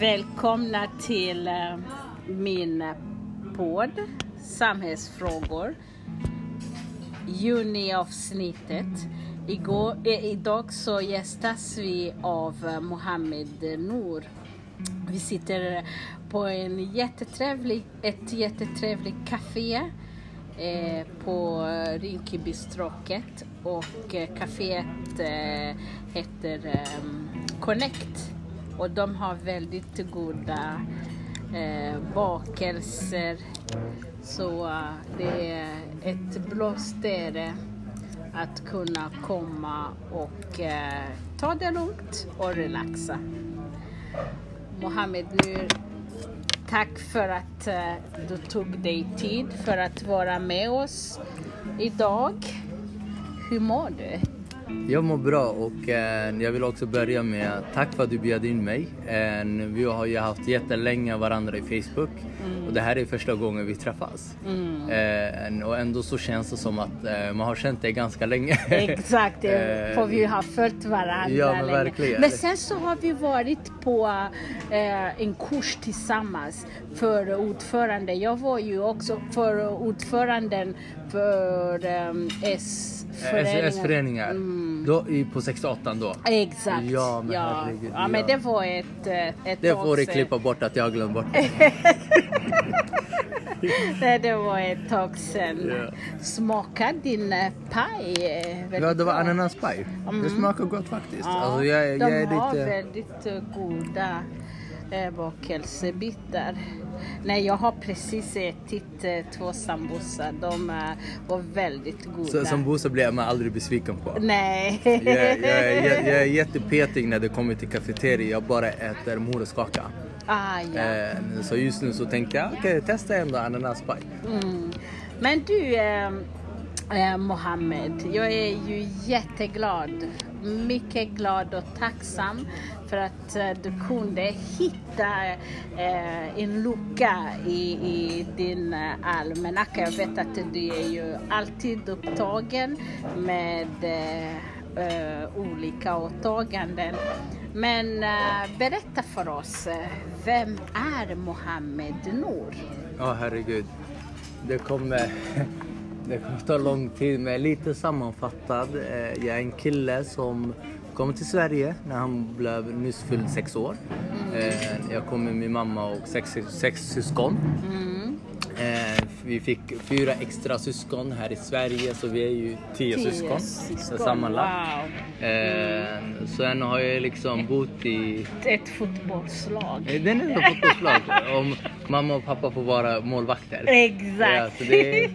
Välkomna till eh, min eh, podd Samhällsfrågor. Juniavsnittet. Igår, eh, idag så gästas vi av eh, Mohammed Nour. Vi sitter på en jättetrevlig, ett jättetrevligt café eh, på Rinkebystråket och eh, kaféet heter Connect och de har väldigt goda eh, bakelser. Så eh, det är ett bra ställe att kunna komma och eh, ta det lugnt och relaxa. Mohammed, nu tack för att eh, du tog dig tid för att vara med oss idag. Hur mår du? Jag mår bra och eh, jag vill också börja med tack för att du bjöd in mig. Eh, vi har ju haft jättelänge varandra i Facebook och det här är första gången vi träffas. Eh, och ändå så känns det som att eh, man har känt dig ganska länge. Exakt, Eh, får vi ju ha följt varandra ja, men länge. verkligen. Men sen så har vi varit på eh, en kurs tillsammans för ordförande. Jag var ju också för ordföranden för eh, S-föreningen. S-föreningar. Då, i, på 68 då. Exakt. Ja, men ja. herregud, ja, men ja. det var ett, eh, ett Det får du klippa bort att jag glömt bort. Nej, det var ett tag sedan. Ja. Smaka din eh, paj. eh, Ja, det var ananaspaj. Det smakar gott faktiskt. Ja, Alltså, jag, de jag är har lite... väldigt goda eh, bakelsebitar. Nej, jag har precis ätit eh, två sambusa. De eh, var väldigt goda. Så, sambusa blir man aldrig besviken på. Nej. Jag, jag, jag, jag är jättepetig när det kommer till kafeteria. Jag bara äter morotskaka. ah, ja. Eh, så just nu så tänkte jag, okej, testa ändå ananaspaj. Mm. Men du eh, eh, Mohammed, jag är ju jätteglad, mycket glad och tacksam för att eh, du kunde hitta eh, en lucka i, i din eh, almanacka. Jag vet att du är ju alltid upptagen med eh, eh olika åtaganden. Men eh, berätta för oss, vem är Mohammed Nour? Ja, herregud. Det kommer, det kommer ta lång tid, men lite sammanfattad. Jag är en kille som kom till Sverige när han blev nyss fylld sex år. Eh, Jag kom med min mamma och sex, sex syskon. Eh, Vi fick fyra extra syskon här i Sverige, så vi är ju tio, Tio syskon, syskon, sammanlagt. wow. Eh, Sen har jag liksom bott i Ett fotbollslag. Eh, Den är ett fotbollslag. Om mamma och pappa får vara målvakter. Exakt. Ja, så, det,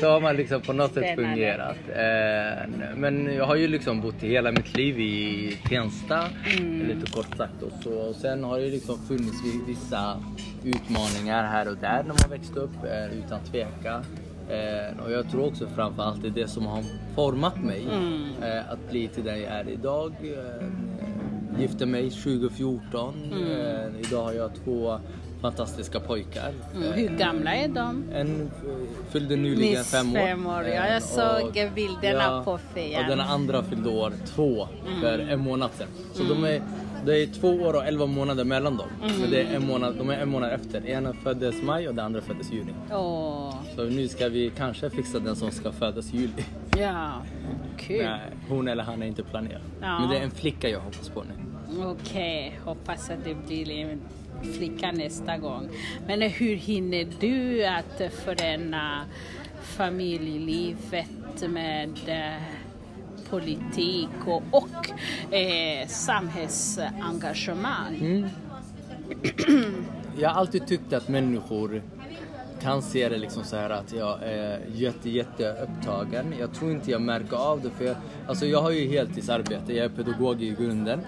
så har man liksom på något sätt Spännande. fungerat. Eh, Men jag har ju liksom bott i hela mitt liv i Tensta, Mm. lite kort sagt. Och, så. och sen har det liksom funnits vissa utmaningar här och där när man växte upp, eh, utan tveka. Eh, och jag tror också framförallt det är det som har format mig Mm. eh, att bli till den jag är idag. Eh, gifte mig 2014. Eh, idag har jag två fantastiska pojkar. Mm. Hur gamla är de? En eh, fyllde nyligen Nyss fem år. fem år, ja, jag Eh, såg bilderna på fejan. Och den andra fyllde år två för en månad sedan. Så de är, det är två år och elva månader mellan dem. Men det är en månad, de är en månad efter. Ena föddes maj och den andra föddes juni. Åh, Så nu ska vi kanske fixa den som ska födas i juli. ja. Kul. Nej, hon eller han är inte planerat. Ja. Men det är en flicka jag hoppas på nu. Okej, hoppas att det blir en flicka nästa gång. Men hur hinner du att förena familjelivet med eh, politik och, och eh, samhällsengagemang? Mm. Jag har alltid tyckt att människor kan se det liksom så här att jag är jätte, jätte upptagen. Jag tror inte jag märker av det för jag, alltså jag har ju heltidsarbete, jag är pedagog i grunden.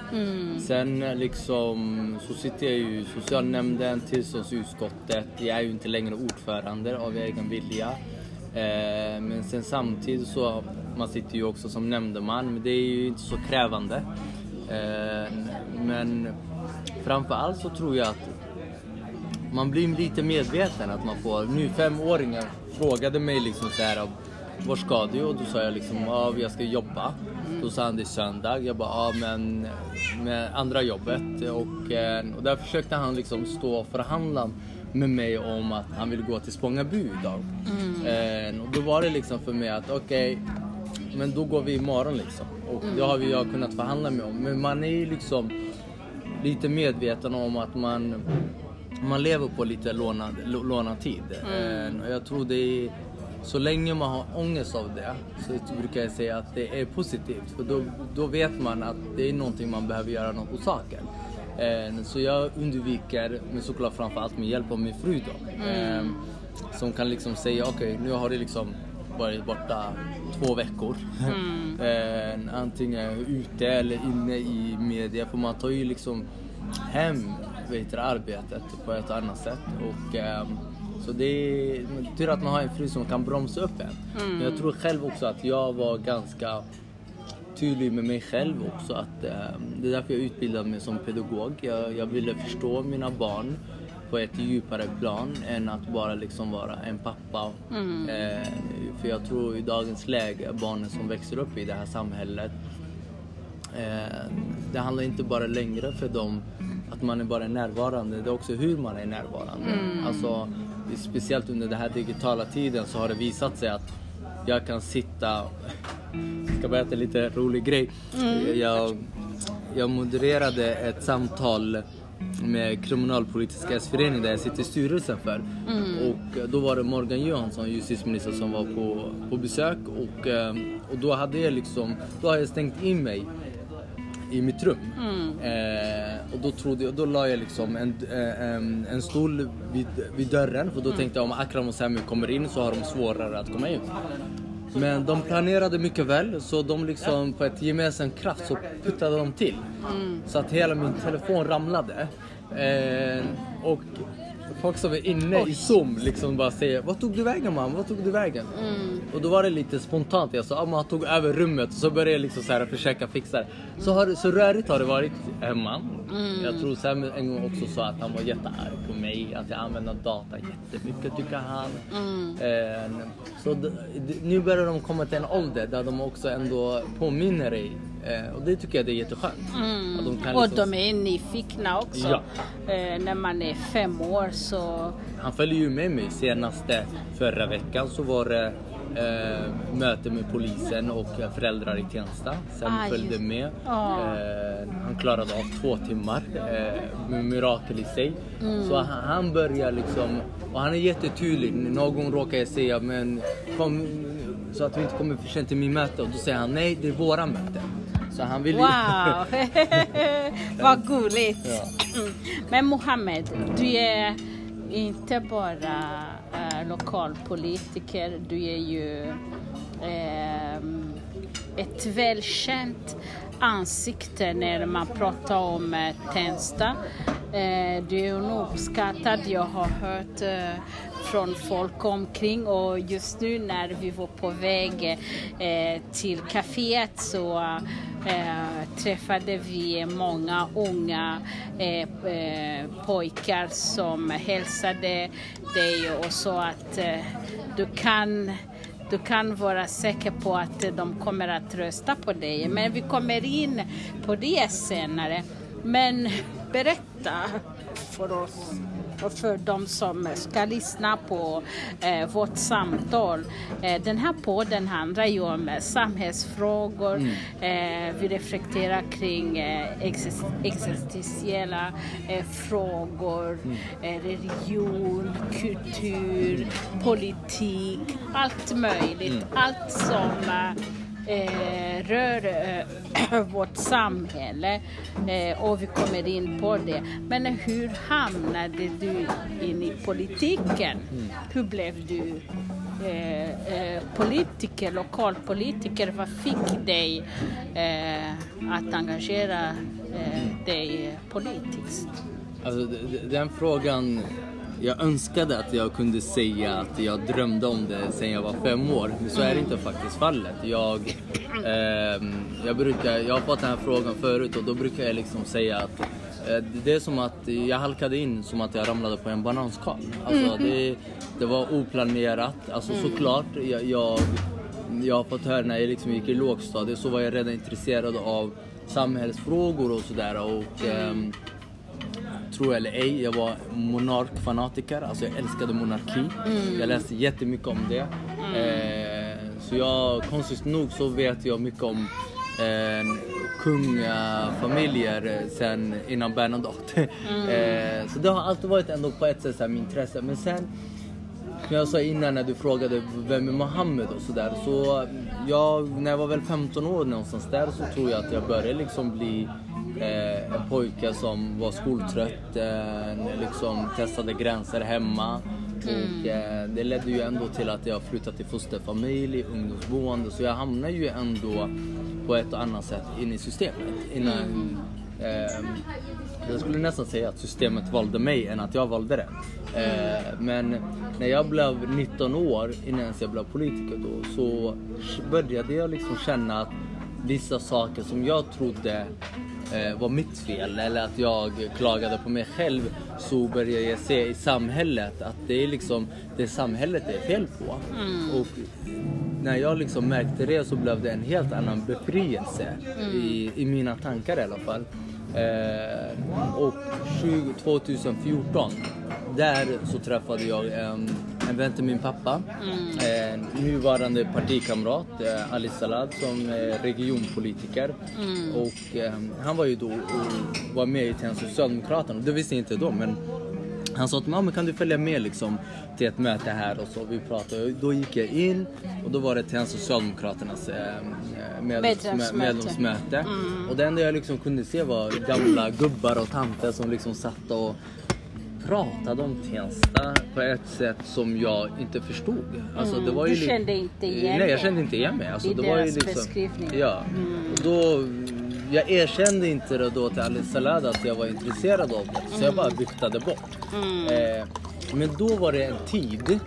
Sen liksom så sitter jag ju i socialnämnden, tillståndsutskottet. Jag är ju inte längre ordförande av egen vilja. Eh, men sen samtidigt så, man sitter ju också som nämndeman, men det är ju inte så krävande. Eh, men framför allt så tror jag att man blir lite medveten att man får, nu femåringar frågade mig liksom så här var ska du? Och då sa jag liksom, ja jag ska jobba. Då sa han det är söndag. Jag bara, ja men med andra jobbet. Och, eh, och där försökte han liksom stå och förhandla med mig om att han ville gå till Spångaby idag. Eh, och då var det liksom för mig att okej, men då går vi imorgon liksom. Och det har vi jag kunnat förhandla med om. Men man är ju liksom lite medveten om att man, man lever på lite lånad, lå- lånad tid. Eh, och jag tror det är, så länge man har ångest av det så brukar jag säga att det är positivt. För då, då vet man att det är någonting man behöver göra något åt saken. Eh, så jag undviker, men såklart framförallt med hjälp av min fru då. Eh, som kan liksom säga okej nu har du liksom varit borta två veckor. eh, antingen ute eller inne i media. För man tar ju liksom hem vet du, arbetet på ett annat sätt. Och, ehm, så det är tur att man har en fru som kan bromsa upp en. Men jag tror själv också att jag var ganska tydlig med mig själv också. Att, eh, det är därför jag utbildade mig som pedagog. Jag, jag ville förstå mina barn på ett djupare plan än att bara liksom vara en pappa. Eh, för jag tror i dagens läge, barnen som växer upp i det här samhället Eh, det handlar inte bara längre för dem att man är bara närvarande, det är också hur man är närvarande. Alltså, speciellt under den här digitala tiden så har det visat sig att jag kan sitta, ska berätta en lite rolig grej. Jag, jag modererade ett samtal med Kriminalpolitiska S-föreningen där jag sitter i styrelsen för. Och då var det Morgan Johansson, justitieminister, som var på, på besök och, eh, och då hade jag liksom, då har jag stängt in mig i mitt rum. Eh, och då, trodde jag, då la jag liksom en, eh, en, en stol vid, vid dörren för då tänkte jag om Akram och Sami kommer in så har de svårare att komma in. Men de planerade mycket väl så de liksom på ett gemensamt kraft så puttade de till. Så att hela min telefon ramlade. Eh, och folk som är inne i zoom liksom bara säger Vad tog du vägen mamma? Vad tog du vägen? Och då var det lite spontant. Jag sa att han tog över rummet och så började jag liksom så här försöka fixa det. Så, har, så rörigt har det varit hemma. Jag tror Sam en gång också sa att han var jättearg på mig. Att jag använder data jättemycket tycker han. Eh, så nu börjar de komma till en ålder där de också ändå påminner dig. Eh, och det tycker jag det är jätteskönt. Att de kan Och liksom- de är nyfikna också. Ja. Eh, när man är fem år så... Han följer ju med mig. Senaste förra veckan så var det eh, möte med polisen och föräldrar i Tensta. Sen Aj. följde med. Ja. Eh, han klarade av två timmar. Eh, med mirakel i sig. Mm. Så han, han börjar liksom, och han är jättetydlig. Någon råkar jag säga men kom så att vi inte kommer för sent till min möte och då säger han nej det är våra möte. Så han vill ju- Wow! Vad gulligt! Ja. Men Mohammed, du är inte bara eh, lokalpolitiker, du är ju ehm, ett välkänt ansikte när man pratar om eh, Tensta. Eh, du är nog uppskattad, jag har hört från folk omkring och just nu när vi var på väg eh, till kaféet så eh, träffade vi många unga eh, eh, pojkar som hälsade dig och sa att eh, du kan du kan vara säker på att de kommer att rösta på dig. Men vi kommer in på det senare. Men berätta för oss och för de som ska lyssna på eh, vårt samtal. Eh, den här podden handlar ju om eh, samhällsfrågor. Eh, vi reflekterar kring eh, exist- existentiella frågor, eh, religion, kultur, politik, allt möjligt. Allt som eh, rör eh, vårt samhälle eh, och vi kommer in på det. Men hur hamnade du in i politiken? Hur blev du eh, eh, politiker, lokalpolitiker? Vad fick dig eh, att engagera eh, dig politiskt? Alltså, den frågan, jag önskade att jag kunde säga att jag drömde om det sen jag var fem år. Men så är det inte faktiskt fallet. Jag, ehm, jag, brukar, jag har fått den här frågan förut och då brukar jag liksom säga att eh, det är som att jag halkade in som att jag ramlade på en bananskal. Alltså, det, det var oplanerat. Alltså såklart, jag, jag jag har fått höra när jag liksom gick i lågstadiet så var jag redan intresserad av samhällsfrågor och sådär. Och, ehm, tro eller ej, jag var monarkfanatiker. Alltså jag älskade monarki. Jag läste jättemycket om det. Eh, så jag, konstigt nog så vet jag mycket om eh, kungafamiljer sen innan Bernadotte. eh, så det har alltid varit ändå på ett sätt så här, min intresse. Men sen som jag sa innan när du frågade vem är Mohammed och sådär. Så jag, när jag var väl 15 år någonstans där så tror jag att jag började liksom bli eh, en pojke som var skoltrött, eh, liksom testade gränser hemma. Och eh, det ledde ju ändå till att jag flyttade till fosterfamilj, ungdomsboende. Så jag hamnade ju ändå på ett och annat sätt in i systemet. Innan, eh, jag skulle nästan säga att systemet valde mig än att jag valde det. Eh, men när jag blev 19 år, innan jag blev politiker då, så började jag liksom känna att vissa saker som jag trodde var mitt fel eller att jag klagade på mig själv så började jag se i samhället att det är liksom det samhället det är fel på. Och när jag liksom märkte det så blev det en helt annan befrielse i, i mina tankar i alla fall. Eh, och 20, 2014 där så träffade jag en, en vän till min pappa. En nuvarande partikamrat, eh, Ali Salad, som är regionpolitiker. Och eh, han var ju då och var med i Socialdemokraterna. Det visste jag inte då men han sa till mig, "Ja, men kan du följa med liksom till ett möte här och så. Vi pratade. Då gick jag in och då var det till Socialdemokraternas eh, medlems, Medlemsmöte. medlemsmöte. Och det enda jag liksom kunde se var gamla gubbar och tanter som liksom satt och pratade om Tensta på ett sätt som jag inte förstod. Alltså, det var Du ju li- kände inte igen Nej, jag kände inte igen mig. Alltså, I det var ju deras liksom, beskrivning? Ja. Och då, jag erkände inte då till Ali Salad att jag var intresserad av det. Så jag bara viftade bort. Eh, men då var det en tid,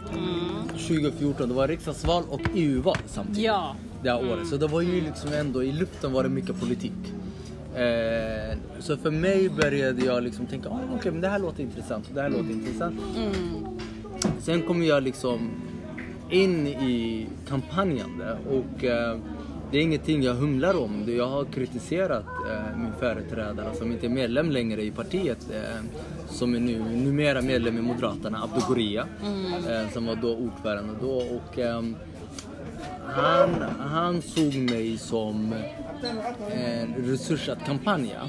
2014, det var riksdagsval och EU-val samtidigt. Ja. Det här året. Så det var ju liksom ändå, i luften var det mycket politik. Eh, så för mig började jag liksom tänka, ah, okej men det här låter intressant och det här låter intressant. Sen kom jag liksom in i kampanjande och eh, det är ingenting jag humlar om. Jag har kritiserat eh, min företrädare som inte är medlem längre i partiet. Eh, som är nu, numera medlem i Moderaterna, Abdo Goria. Eh, som var då ordförande då. Och, ehm, han, han såg mig som en resurs att kampanja.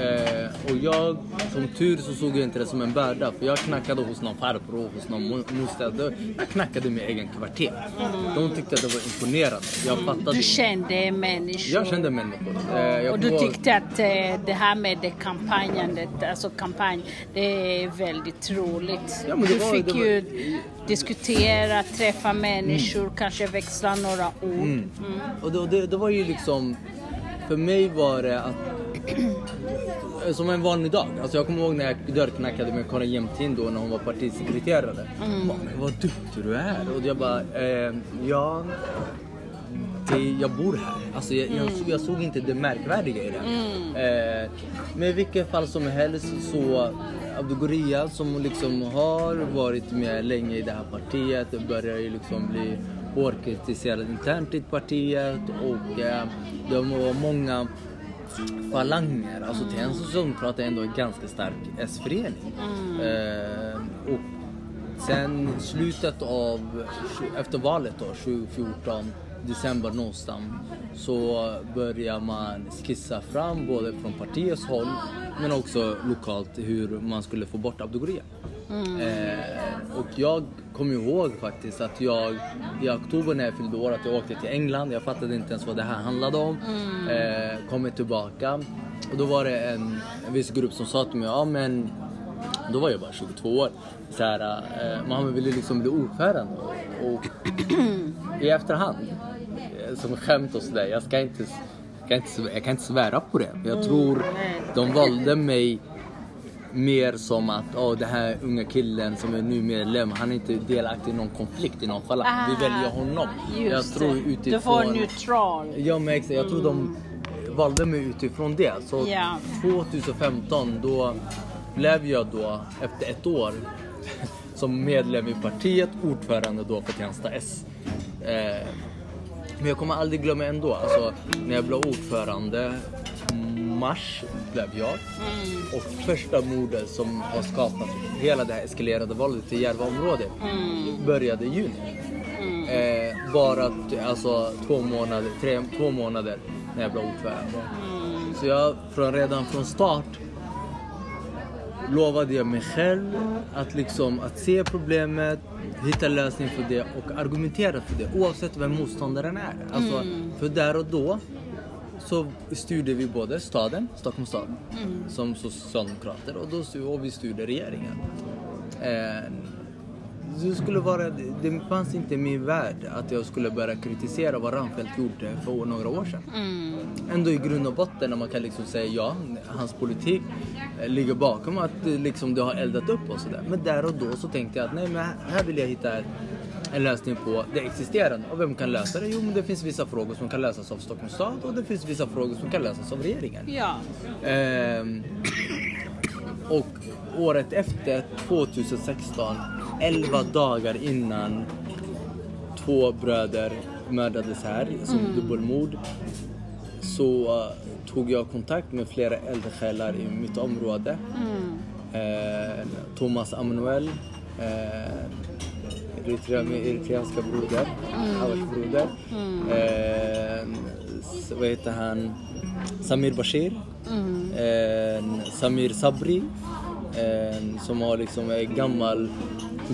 Eh, och jag, som tur så såg jag inte det som en börda. För jag knackade hos någon farbror, hos någon mo- moster. Jag knackade min egen kvarter. De tyckte att det var imponerande. Jag fattade. Du kände människor. Jag kände människor. Eh, jag Och du tyckte att eh, det här med det kampanjandet, alltså kampanj, det är väldigt roligt. Ja, det du var- fick var- ju diskutera, träffa människor, kanske växla några ord. Mm. Och det, det, det var ju liksom, för mig var det att som en vanlig dag. Alltså jag kommer ihåg när jag dörrknackade med Karin Jämtin då när hon var partisekreterare. Hon bara, "Men vad duktig du är. Och jag bara, eh, ja, det, jag bor här. Alltså jag, jag, såg, jag såg inte det märkvärdiga i det. Eh, men i vilket fall som helst så Abdo Goria som liksom har varit med länge i det här partiet börjar ju liksom bli hårt kritiserad internt i partiet och eh, det var många falanger. Alltså en socialdemokrat är ändå en ganska stark S-förening. Eh, och sen slutet av, efter valet då, 2014, december någonstans, så börjar man skissa fram både från partiets håll men också lokalt hur man skulle få bort Abdo Eh, och jag kommer ihåg faktiskt att jag i oktober när jag fyllde år att jag åkte till England. Jag fattade inte ens vad det här handlade om. Eh, kommer tillbaka och då var det en, en viss grupp som sa till mig, ja men då var jag bara 22 år. Så här, eh, Mohammed ville liksom bli ordförande och, och i efterhand, eh, som skämt och sådär, jag ska inte, ska inte, jag kan inte svära på det. Jag tror de valde mig mer som att oh, det här unga killen som är nu medlem, han är inte delaktig i någon konflikt i någon fall. Vi väljer honom. Just jag tror utifrån... Du var neutral. Ja men exakt, jag tror de valde mig utifrån det. Så Ja. 2015 då blev jag då efter ett år som medlem i partiet, ordförande då för Tensta S. Eh, Men jag kommer aldrig glömma ändå, alltså när jag blev ordförande, mars blev jag. Mm. Och första mordet som har skapat hela det här eskalerade våldet i Järvaområdet Mm. började i juni. Eh, bara alltså två månader, tre, två månader när jag blev ordförande. Mm. Så jag från, redan från start lovade jag mig själv att, liksom, att se problemet, hitta lösning för det och argumentera för det oavsett vem motståndaren är. Alltså, För där och då så styrde vi både staden, Stockholms stad, som socialdemokrater och, då, och vi styrde regeringen. Eh, det, skulle vara, det fanns inte i min värld att jag skulle börja kritisera vad Reinfeldt gjorde för några år sedan. Mm. Ändå i grund och botten när man kan liksom säga ja, hans politik eh, ligger bakom att eh, liksom, det har eldat upp och sådär. Men där och då så tänkte jag att nej men här vill jag hitta en lösning på det existerande. Och vem kan lösa det? Jo men det finns vissa frågor som kan lösas av Stockholms stad och det finns vissa frågor som kan lösas av regeringen. Ja. Ehm, och året efter, 2016, 11 dagar innan två bröder mördades här som dubbelmord så eh, tog jag kontakt med flera eldsjälar i mitt område. Eh, Thomas Amanuel, eh, Eritrea, min eritreanska broder, Hawash broder. Eh, s- vad heter han? Samir Bashir. Eh, Samir Sabri. Eh, som har liksom är gammal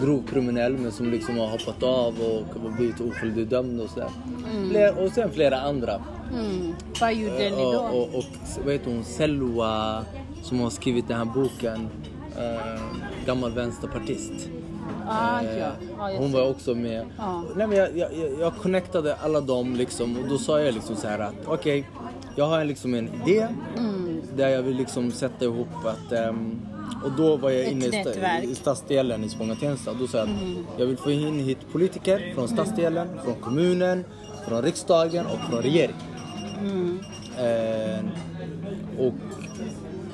grov kriminell men som liksom har hoppat av och blivit oskyldigt dömd och sådär. Fler- Och sen flera andra. Mm. Vad gjorde ni Och, då? och, och vad heter hon? Selwa som har skrivit den här boken. Eh, gammal vänsterpartist. Ah, Eh, ja. Jag hon var också med. Ja. Nej, men jag, jag, jag- connectade alla dem liksom och då sa jag liksom så här att okej, jag har liksom en idé Mm. där jag vill liksom sätta ihop att ehm, och då var jag Ett inne nätverk. i stadsdelen i Spånga-Tensta. Då sa jag att jag vill få in hit politiker från stadsdelen, från kommunen, från riksdagen och från regeringen. Eh, och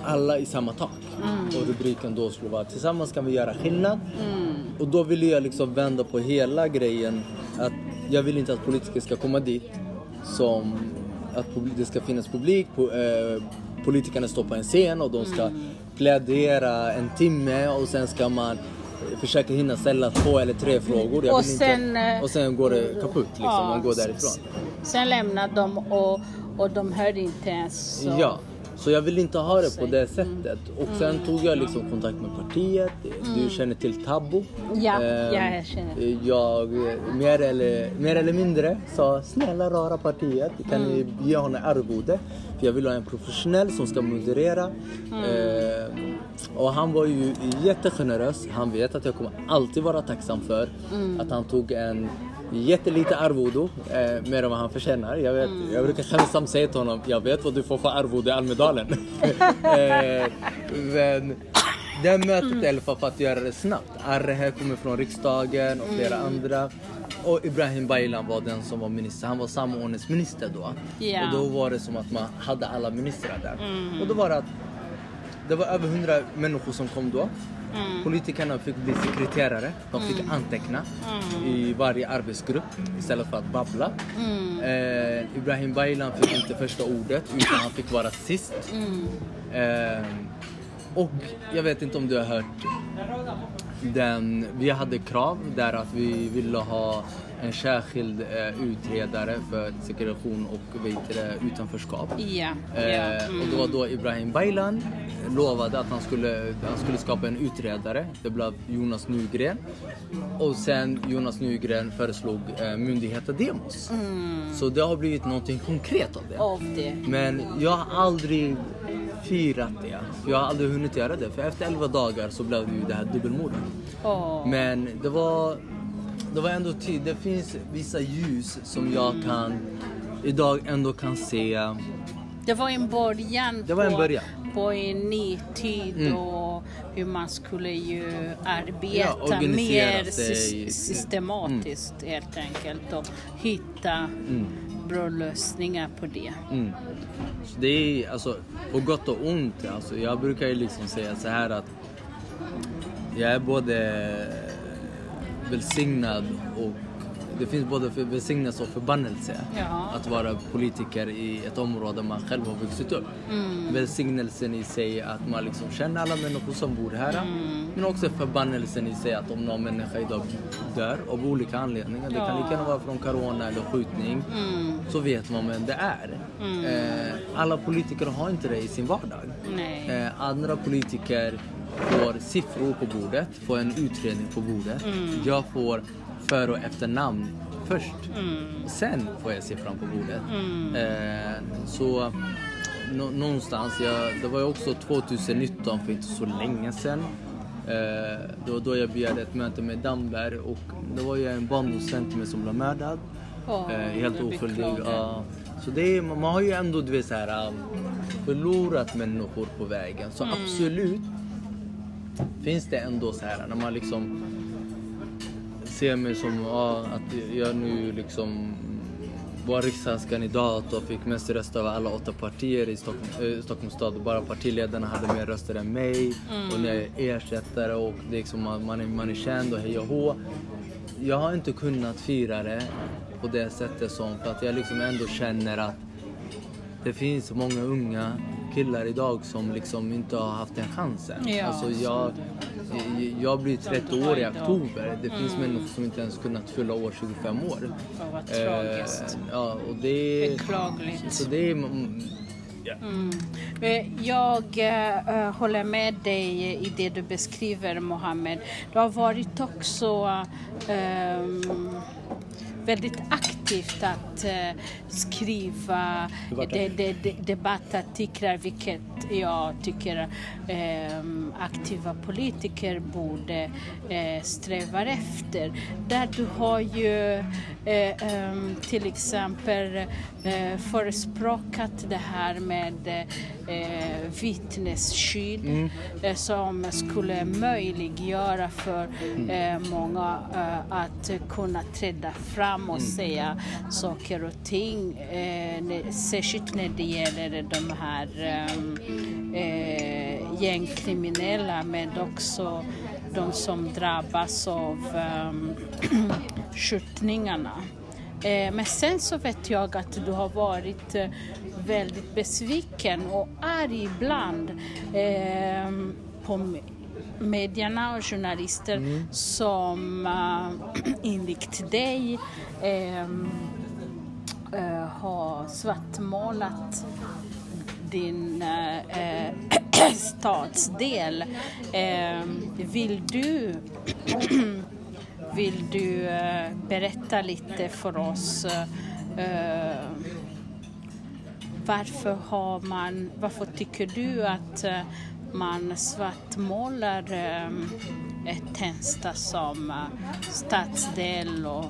alla i samma tak. Och rubriken då skulle vara Tillsammans kan vi göra skillnad. Och då ville jag liksom vända på hela grejen. Att jag vill inte att politiker ska komma dit som att det ska finnas publik. Po- eh, politikerna står på en scen och de ska plädera en timme och sen ska man försöka hinna ställa två eller tre frågor. Och sen, inte, eh, och sen går det kaputt liksom. Ja, Man går därifrån. Sen lämnade de och, och de hörde inte ens. Så. Ja, så jag vill inte ha det på det sättet. Och sen tog jag liksom kontakt med partiet. Du känner till Tabbo. Ja, Ehm, ja, jag känner. Jag mer eller, mer eller mindre sa snälla rara partiet, kan ni ge honom arvode? För jag vill ha en professionell som ska moderera. Ehm, och han var ju jättegenerös. Han vet att jag kommer alltid vara tacksam för att han tog en jättelite arvodo, eh, mer än vad han förtjänar. Jag, vet, jag brukar skämtsamt säga till honom, jag vet vad du får för arvode i Almedalen. eh, men det mötet i alla fall för att göra det snabbt. Arre här kommer från riksdagen och flera andra. Och Ibrahim Baylan var den som var minister. Han var samordningsminister då. Ja. Och då var det som att man hade alla ministrar där. Och då var det att det var över hundra människor som kom då. Politikerna fick bli sekreterare. De fick anteckna i varje arbetsgrupp istället för att babbla. Eh, Ibrahim Baylan fick inte första ordet utan han fick vara sist. Eh, och jag vet inte om du har hört den, vi hade krav där att vi ville ha en särskild eh, utredare för segregation och vet det, utanförskap. Ja, ja. Eh, och det var då Ibrahim Baylan lovade att han skulle, han skulle skapa en utredare. Det blev Jonas Nygren. Och sen Jonas Nygren föreslog eh, myndigheten Demos. Så det har blivit någonting konkret av det. Av det. Men jag har aldrig firat det. Jag har aldrig hunnit göra det. För efter 11 dagar så blev det ju det här dubbelmordet. Åh. Men det var, det var ändå tid. Det finns vissa ljus som jag kan idag ändå kan se. Det var en början, Det var en på, början. på en ny tid Mm. och hur man skulle ju arbeta Ja, mer sig. sys- systematiskt helt enkelt och hitta bra lösningar på det. Mm. Det är alltså på gott och ont. Alltså, jag brukar ju liksom säga så här att jag är både välsignad och det finns både för välsignelse och förbannelse Ja. att vara politiker i ett område man själv har vuxit upp. Mm. Välsignelsen i sig att man liksom känner alla människor som bor här. Mm. Men också förbannelsen i sig att om någon människa idag dör av olika anledningar, det kan Ja. lika gärna vara från corona eller skjutning, Mm. så vet man vem det är. Eh, alla politiker har inte det i sin vardag. Eh, andra politiker får siffror på bordet, får en utredning på bordet. Jag får för och efternamn först. Sen får jag siffran på bordet. Eh, så nå- någonstans, jag, det var ju också 2019 för inte så länge sedan. Eh, det var då jag begärde ett möte med Damberg och det var ju en barndocent till mig som blev mördad. Åh, eh, helt oskyldig. Ja. Så det är, man har ju ändå du vet, så här, um, förlorat människor på vägen. Så absolut finns det ändå så här när man liksom ser mig som ja, att jag nu liksom var riksdagskandidat och fick mest röster av alla åtta partier i Stockholm, äh, Stockholms stad. Bara partiledarna hade mer röster än mig. Och när jag är ersättare och det är liksom, man, man, är, man är känd och hej och hå. Jag har inte kunnat fira det på det sättet som för att jag liksom ändå känner att det finns många unga killar idag som liksom inte har haft den chansen. Ja, alltså jag, jag, blir 30 år i oktober. Det finns människor som inte ens kunnat fylla år 25 år. Mm. Ja, vad tragiskt. Eh, ja, och det Beklagligt. Så det är... mm, Ja. Eh, Jag eh, håller med dig i det du beskriver, Mohammed. Du har varit också ehm, väldigt aktivt att eh, skriva de, de, de, debattartiklar, vilket jag tycker ehm, aktiva politiker borde eh, sträva efter. Där du har ju eh, ehm, till exempel eh, förespråkat det här med eh, vittnesskydd eh, som skulle möjliggöra för eh, många eh, att kunna träda fram och säga saker och ting. Eh, särskilt när det gäller de här eh, eh, gängkriminella men också de som drabbas av eh, skjutningarna. Men sen så vet jag att du har varit väldigt besviken och arg ibland eh, på medierna och journalister som eh, enligt dig eh, eh, har svartmålat din eh, eh, stadsdel. Eh, vill du vill du berätta lite för oss varför har man, varför tycker du att man svartmålar eh, ett Tensta som eh, stadsdel och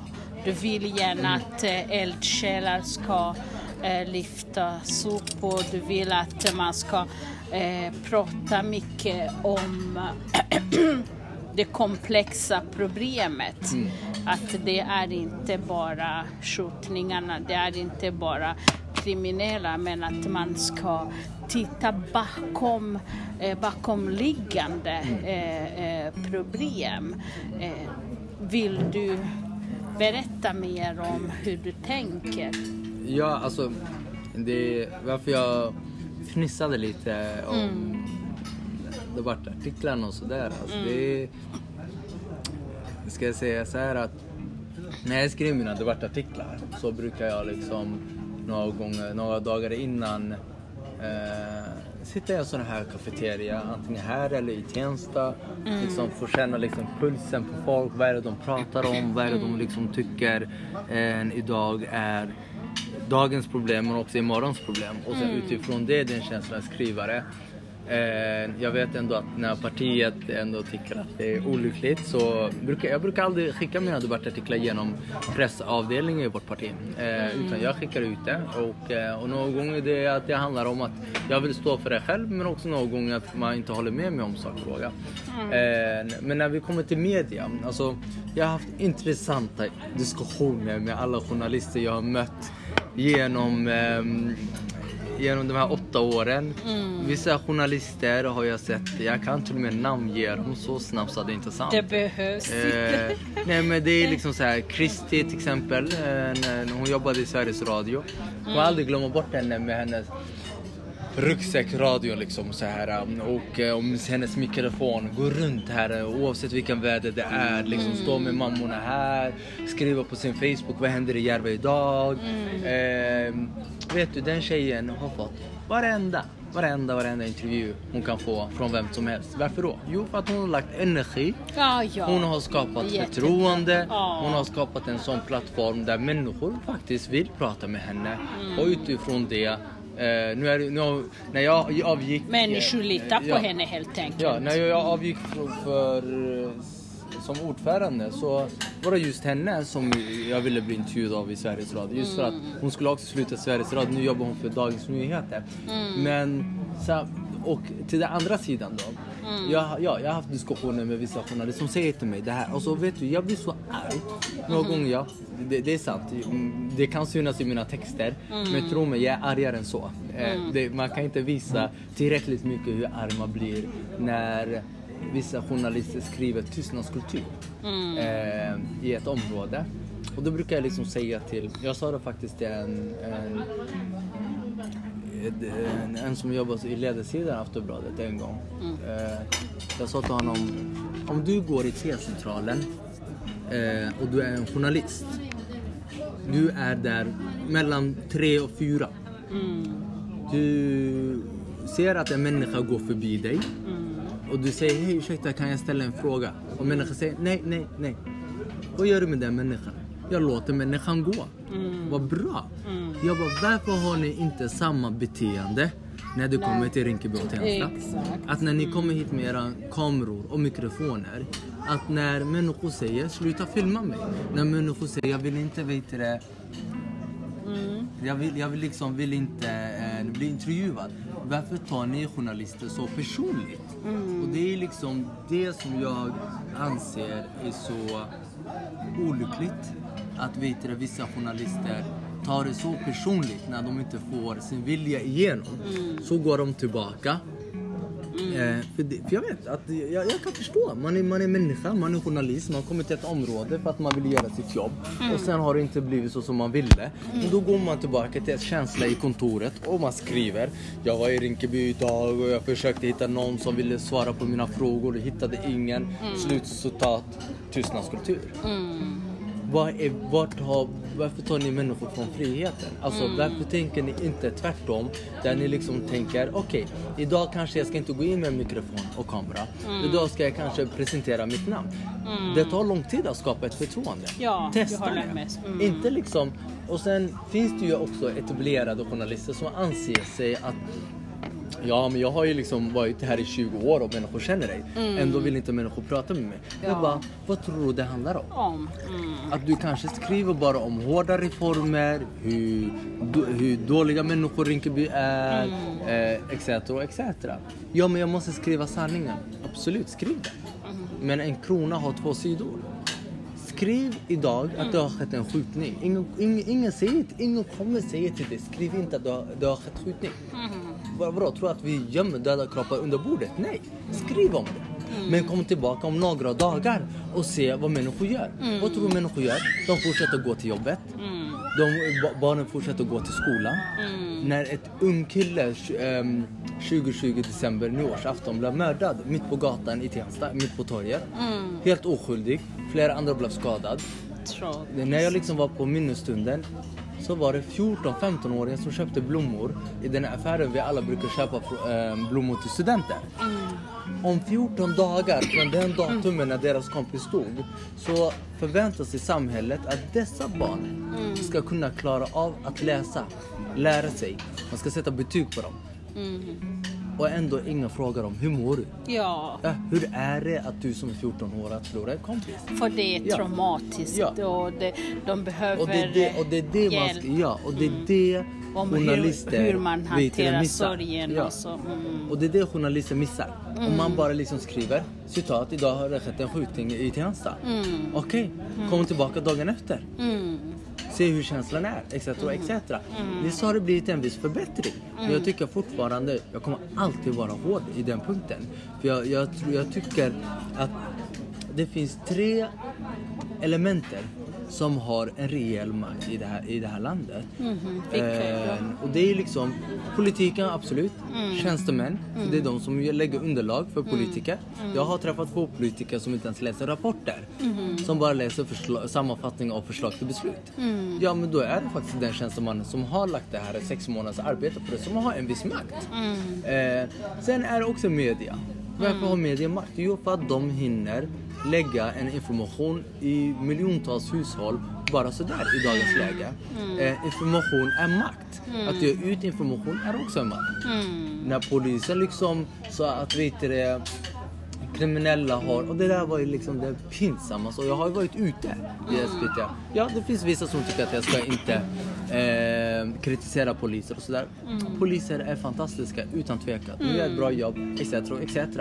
du vill gärna att eh, eldsjälar ska eh, lyftas upp och du vill att man ska eh, prata mycket om det komplexa problemet. Att det är inte bara skjutningarna, det är inte bara kriminella men att man ska titta bakom eh, bakomliggande eh, eh, problem. Eh, vill du berätta mer om hur du tänker? Ja, alltså det, varför jag fnissade lite om debattartiklarna och sådär. Alltså, det, ska jag säga så här att när jag skriver mina debattartiklar så brukar jag liksom några, gånger, några dagar innan eh, sitta i en sån här kafeteria, antingen här eller i Tensta. Liksom få känna liksom pulsen på folk, vad är det de pratar om, vad är det de liksom tycker eh, idag är dagens problem men också imorgons problem. Och sen utifrån det, den känslan skrivare. Eh, jag vet ändå att när partiet ändå tycker att det är olyckligt så brukar jag brukar aldrig skicka mina debattartiklar genom pressavdelningen i vårt parti. Eh, utan jag skickar ut det och, eh, och några gånger det är att det handlar om att jag vill stå för det själv men också några gånger att man inte håller med mig om sakfråga. Eh, men när vi kommer till media, alltså jag har haft intressanta diskussioner med alla journalister jag har mött genom ehm, genom de här åtta åren. Mm. Vissa journalister har jag sett, jag kan till och med namnge dem så snabbt så att det är inte sant. Det behövs Eh, nej men det är liksom så här, Kristi till exempel, eh, när när hon jobbade i Sveriges Radio. Jag kommer aldrig glömma bort henne med hennes ryggsäckradio liksom så här um, och eh, om hennes mikrofon går runt här eh, oavsett vilken väder det är liksom stå med mammorna här skriva på sin Facebook vad händer i Järva idag eh, vet du den tjejen har fått varenda varenda varenda intervju hon kan få från vem som helst varför då? Jo för att hon har lagt energi Ja, ja. hon har skapat Jättebra. förtroende. Ja. Hon har skapat en sån plattform där människor faktiskt vill prata med henne. Mm. Och utifrån det, eh, nu är nu, när jag avgick... Människor litar på ja, henne helt enkelt. Ja, när jag avgick för, för, eh, som ordförande så var det just henne som jag ville bli intervjuad av i Sveriges Radio. Just för att Mm. hon skulle också sluta Sveriges Radio. Nu jobbar hon för Dagens Nyheter. Mm. Men så, och till den andra sidan då. Mm. Jag, ja, jag har haft diskussioner med vissa journalister som säger till mig det här. Och så vet du, jag blir så arg. Några Mm. gånger, ja. Det, det är sant. Mm, Det kan synas i mina texter. Mm. Men tro mig, jag är argare än så. Eh, Det, man kan inte visa tillräckligt mycket hur arg man blir när vissa journalister skriver tystnadskultur Mm. eh, i ett område. Och då brukar jag liksom säga till, jag sa det faktiskt till en, en, en, en som jobbar i ledarsidan Aftonbladet en gång. Eh, jag sa till honom, om du går i T-centralen eh, och du är en journalist. Du är där mellan tre och fyra. Du ser att en människa går förbi dig och du säger hej ursäkta kan jag ställa en fråga? Och människan säger nej, nej, nej. Vad gör du med den människan? Jag låter människan gå. Vad bra. Jag bara, varför har ni inte samma beteende när du kommer till Rinkeby och Tensta? Att när ni kommer hit med era kameror och mikrofoner, att när människor säger sluta filma mig, när människor säger jag vill inte veta det jag vill, jag vill liksom vill inte eh, bli intervjuad. Varför tar ni journalister så personligt? Och det är liksom det som jag anser är så olyckligt. Att vet du, vissa journalister tar det så personligt när de inte får sin vilja igenom. Så går de tillbaka. Eh, för, det, för jag vet att jag, jag kan förstå. Man är, man är människa, man är journalist, man kommer till ett område för att man vill göra sitt jobb. Och sen har det inte blivit så som man ville. Och då går man tillbaka till ett känsla i kontoret och man skriver. Jag var i Rinkeby idag och jag försökte hitta någon som ville svara på mina frågor. Hittade ingen. Slutcitat. Tystnadskultur. Vad är, vart har, varför tar ni människor från friheten? Alltså varför tänker ni inte tvärtom? Där ni liksom tänker, okej, idag kanske jag ska inte gå in med mikrofon och kamera. Idag ska jag kanske presentera mitt namn. Det tar lång tid att skapa ett förtroende. Ja, Testa det. Mm. Inte liksom, och sen finns det ju också etablerade journalister som anser sig att Ja men jag har ju liksom varit här i 20 år och människor känner dig. Ändå vill inte människor prata med mig. Jag Ja. bara, vad tror du det handlar om? Om. Mm. Att du kanske skriver bara om hårda reformer, hur, do, hur dåliga människor Rinkeby är, eh, etc. etc. Ja, men jag måste skriva sanningen. Absolut, skriv det. Men en krona har två sidor. Skriv idag att det har skett en skjutning. Ingen, ingen, ingen, säger, ingen kommer säga till dig, skriv inte att det har, det har skett skjutning. Vad Vadå, tror att vi gömmer döda kroppar under bordet? Nej, skriv om det. Men kom tillbaka om några dagar och se vad människor gör. Vad tror du människor gör? De fortsätter gå till jobbet. De, ba- barnen fortsätter gå till skolan. När ett ung kille tj- ehm, 2020 december, nyårsafton, blev mördad mitt på gatan i Tensta, mitt på torget. Helt oskyldig. Flera andra blev skadade. Tror. När jag liksom var på minnesstunden så var det 14-15-åringar som köpte blommor i den här affären vi alla brukar köpa eh, blommor till studenter. Om 14 dagar från den datumen när deras kompis dog så förväntar sig samhället att dessa barn ska kunna klara av att läsa, lära sig. Man ska sätta betyg på dem. Och ändå ingen frågar om hur mår du? Ja, Ja, hur är det att du som är 14 år att förlora en kompis? för det är Ja. traumatiskt Ja. och det, de behöver Och det är det, och det, är det hjälp ska, ja, och det är det om hur, journalister hur man hanterar sorgen. Ja. Och så. Mm. Och det är det journalister missar. Om man bara liksom skriver citat, idag har det skett en skjutning i Tensta. Okej, kom tillbaka dagen efter. Mm. Se hur känslan är, etc. etc. Visst har det blivit en viss förbättring. Men jag tycker fortfarande, jag kommer alltid vara hård i den punkten. För jag, jag, jag tycker att det finns tre elementer som har en rejäl makt i det här, i det här landet. Vilka är Eh, och det är liksom politiken, absolut. Tjänstemän, för det är de som lägger underlag för politiker. Jag har träffat på politiker som inte ens läser rapporter. Som bara läser försla- sammanfattning av förslag till beslut. Ja, men då är det faktiskt den tjänstemannen som har lagt det här sex månaders arbete på det, som har en viss makt. Eh, sen är det också media. Varför har media makt? Jo, för att de hinner lägga en information i miljontals hushåll bara sådär i dagens läge. Eh, information är makt. Att ge ut information är också en makt. När polisen liksom sa att vet det, kriminella har, och det där var ju liksom det pinsammaste. Och jag har ju varit ute SVT. Ja, det finns vissa som tycker att jag ska inte eh, kritisera poliser och sådär. Poliser är fantastiska utan tvekan. De gör ett bra jobb, etc. etc.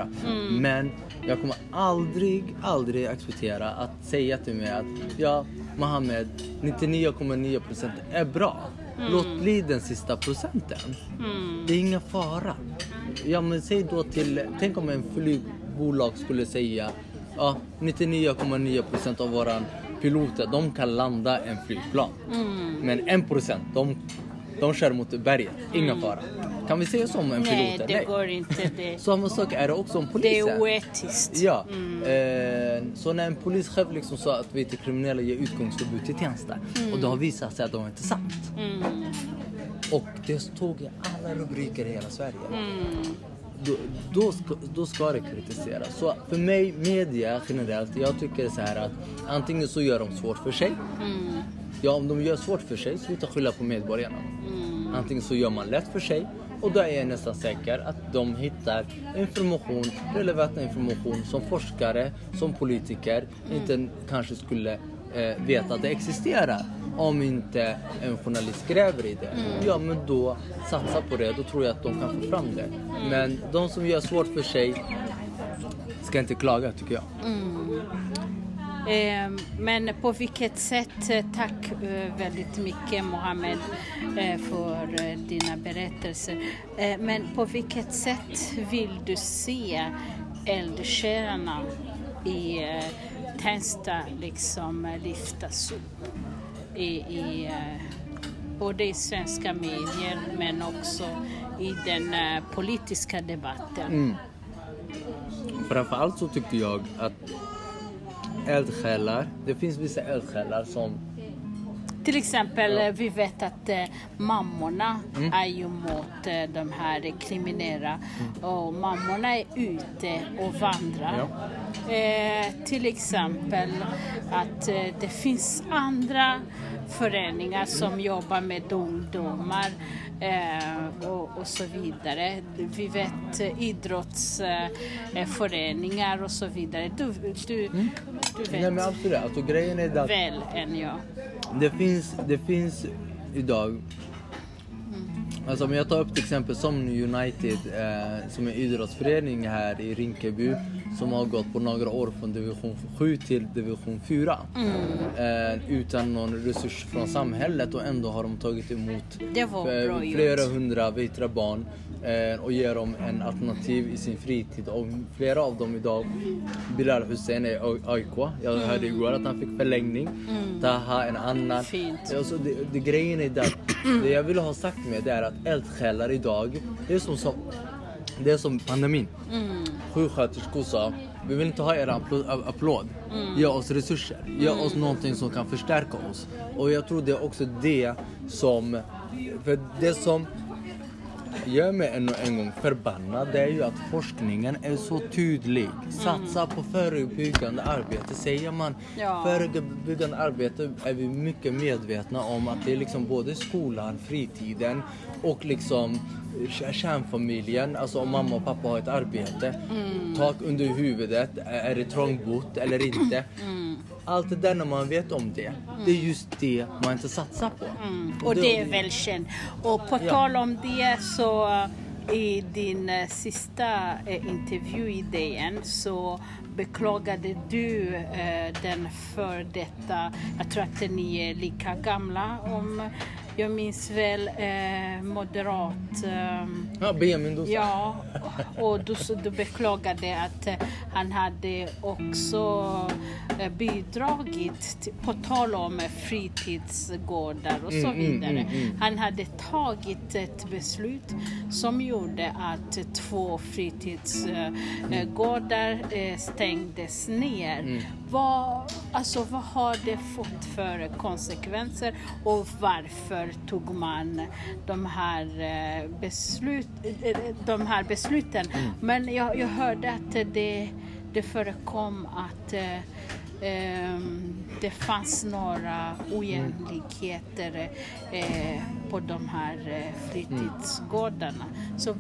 Men jag kommer aldrig, aldrig acceptera att säga till mig att ja, Mohammed, 99,9% är bra. Låt bli den sista procenten. Det är ingen fara. Ja men säg då till, tänk om en flygbolag skulle säga ja 99,9% av våran piloter de kan landa en flygplan. Men 1% de, de kör mot berget, ingen fara. Kan vi säga så om en Nej, pilot? det går inte. Det, Samma sak är det också om det poliser. är oetiskt. Ja, eh, så när en polischef liksom sa att vi till kriminella ger utgångsförbud till tjänster och det har visat sig att det var inte sant. Och det stod i alla rubriker i hela Sverige. Då, då, ska, då ska det kritiseras. Så för mig, media generellt, jag tycker så här att antingen så gör de svårt för sig. Ja, om de gör svårt för sig, sluta skylla på medborgarna. Antingen så gör man lätt för sig och då är jag nästan säker att de hittar information, relevant information som forskare, som politiker inte kanske skulle eh, veta att det existerar. Om inte en journalist gräver i det. Ja men då satsa på det, då tror jag att de kan få fram det. Men de som gör svårt för sig ska inte klaga tycker jag. Eh, Men på vilket sätt, eh, tack eh, väldigt mycket Mohammed eh, för dina berättelser. Men på vilket sätt vill du se eldsjälarna i Tensta liksom lyftas upp? I, i, eh, både i svenska medier men också i den eh, politiska debatten. Mm. Framförallt så tyckte jag att eldsjälar, det finns vissa eldsjälar som till exempel, eh, vi vet att eh, mammorna Mm. är ju mot eh, de här kriminella. Och mammorna är ute och vandrar. Eh, till exempel att det finns andra föreningar som jobbar med ungdomar eh, och, och så vidare. Vi vet eh, idrottsföreningar och så vidare. Du, du, du vet Nej men absolut, alltså grejen är att väl än jag. det finns, det finns idag Alltså om jag tar upp till exempel som United eh, som är idrottsförening här i Rinkeby som har gått på några år från division 7 till division 4 eh, utan någon resurs från samhället och ändå har de tagit emot eh, gjort. flera hundra vittra barn eh, och ger dem en alternativ i sin fritid. Och flera av dem idag Bilal Hussein är AIK, jag hörde igår att han fick förlängning. Taha en annan. Fint. Alltså det, det grejen är där, det jag vill ha sagt med det är att eldsjälar idag, det är som, som, det är som pandemin. Mm. Sjuksköterskor sa, vi vill inte ha er applåd. Mm. Ge oss resurser, ge oss någonting som kan förstärka oss. Och jag tror det är också det som, för det som gör mig en, en gång förbannad det är ju att forskningen är så tydlig. Satsa på förebyggande arbete. Säger man Ja. förebyggande arbete är vi mycket medvetna om att det är liksom både skolan, fritiden och liksom kärnfamiljen. Alltså om mamma och pappa har ett arbete. Tak under huvudet. Är det trångbott eller inte? Allt det där när man vet om det. Det är just det man inte satsar på. Och det är väl känt. Och på tal om det så i din eh, sista eh, intervju i DN så beklagade du eh, den för detta, jag tror att ni är lika gamla om jag minns väl eh, moderat... Eh, Ja, Benjamin Dosa. Ja, och du, du beklagade att eh, han hade också eh, bidragit, till, på tal om eh, fritidsgårdar och så Mm, mm, vidare. mm, mm. Han hade tagit ett beslut som gjorde att två fritidsgårdar eh, stängdes ner. Mm. Vad, alltså, vad har det fått för konsekvenser och varför tog man de här, eh, beslut, eh, de här besluten? Mm. Men jag, jag hörde att det, det förekom att eh, ehm, det fanns några ojämlikheter eh, på de här eh, fritidsgårdarna. Så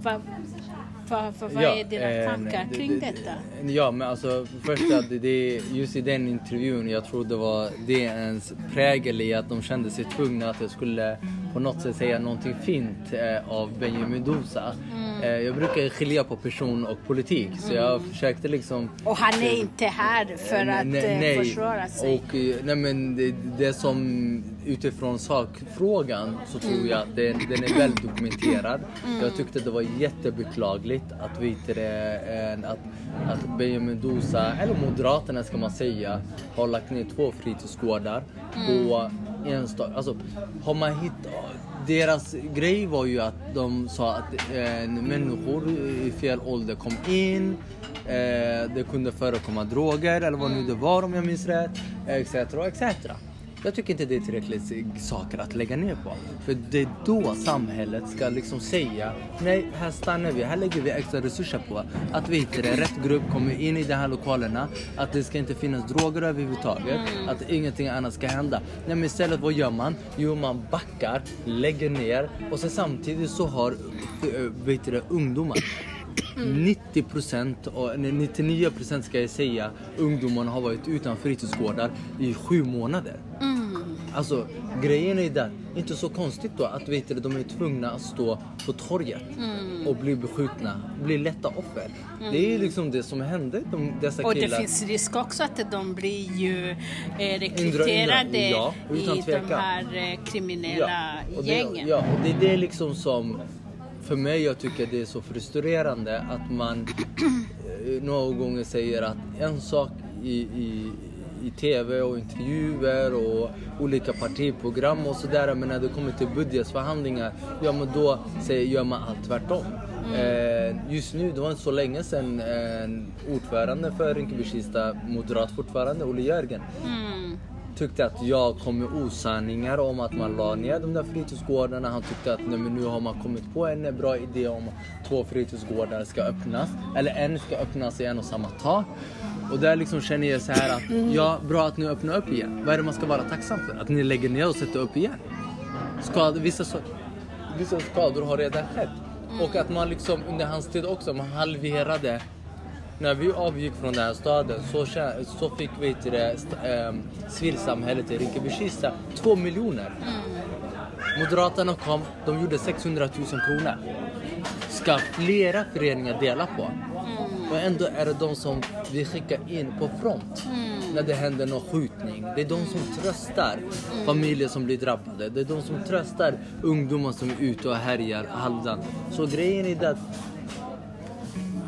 vad, vad, vad, vad är dina eh, tankar det- kring det- detta? Ja, men alltså först att det- det, just i den intervjun, jag tror det var DNs prägel i att de kände sig tvungna att jag skulle på något sätt säga någonting fint eh, av Benjamin Dosa. Mm. Eh, jag brukar skilja på person och politik, så jag försökte liksom Och han är inte här för att Nej, eh, försvara sig. Och, eh, nej men det, det som utifrån sakfrågan så tror Mm. jag att den, den är väl dokumenterad. Jag tyckte det var jättebeklagligt att, det, eh, att, att Benjamin Dosa, eller Moderaterna ska man säga, har lagt ner två fritidsgårdar Enstaka... Alltså, har man hittat... Deras grej var ju att de sa att eh, människor i fel ålder kom in, eh, det kunde förekomma droger eller vad nu det var om jag minns rätt, etc. etc. Jag tycker inte det är tillräckligt saker att lägga ner på. För det är då samhället ska liksom säga nej, här stannar vi, här lägger vi extra resurser på att vi inte rätt grupp kommer in i de här lokalerna, att det ska inte finnas droger överhuvudtaget, att ingenting annat ska hända. Nej men istället vad gör man? Jo man backar, lägger ner och sen samtidigt så har äh, vet du, det, ungdomar 90 procent, och- nej, 99 procent ska jag säga, ungdomarna har varit utan fritidsgårdar i sju månader. Alltså grejen är där, inte så konstigt då att vet du, de är tvungna att stå på torget och bli beskjutna, bli lätta offer. Det är liksom det som hände de, dessa Och det killar. finns risk också att de blir ju eh, rekryterade Ja, i de här eh, kriminella och det, gängen. ja, och det är det liksom som för mig jag tycker det är så frustrerande att man eh, några gånger säger att en sak i, i, i TV och intervjuer och olika partiprogram och sådär men när det kommer till budgetförhandlingar, ja men då säger, gör man allt tvärtom. Eh, just nu, det var inte så länge sedan eh, ordförande för Rinkeby-Kista, moderat fortfarande, Olle Jörgen, Mm. Tyckte att jag kom med osanningar om att man la ner de där fritidsgårdarna. Han tyckte att nej, men nu har man kommit på en bra idé om att två fritidsgårdar ska öppnas. Eller en ska öppnas i en och samma tag. Och där liksom känner jag så här att ja, bra att ni öppnar upp igen. Vad är det man ska vara tacksam för? Att ni lägger ner och sätter upp igen? Skad, vissa, så, vissa skador har redan skett. Och att man liksom under hans tid också, man halverade när vi avgick från den här staden så, så fick vi till det ehm, civilsamhället i Rinkeby-Kista 2 miljoner. Moderaterna kom, de gjorde 600 000 kronor. Ska flera föreningar dela på? Och ändå är det de som vi skickar in på front när det händer någon skjutning. Det är de som tröstar familjer som blir drabbade. Det är de som tröstar ungdomar som är ute och härjar halvdant. Så grejen är att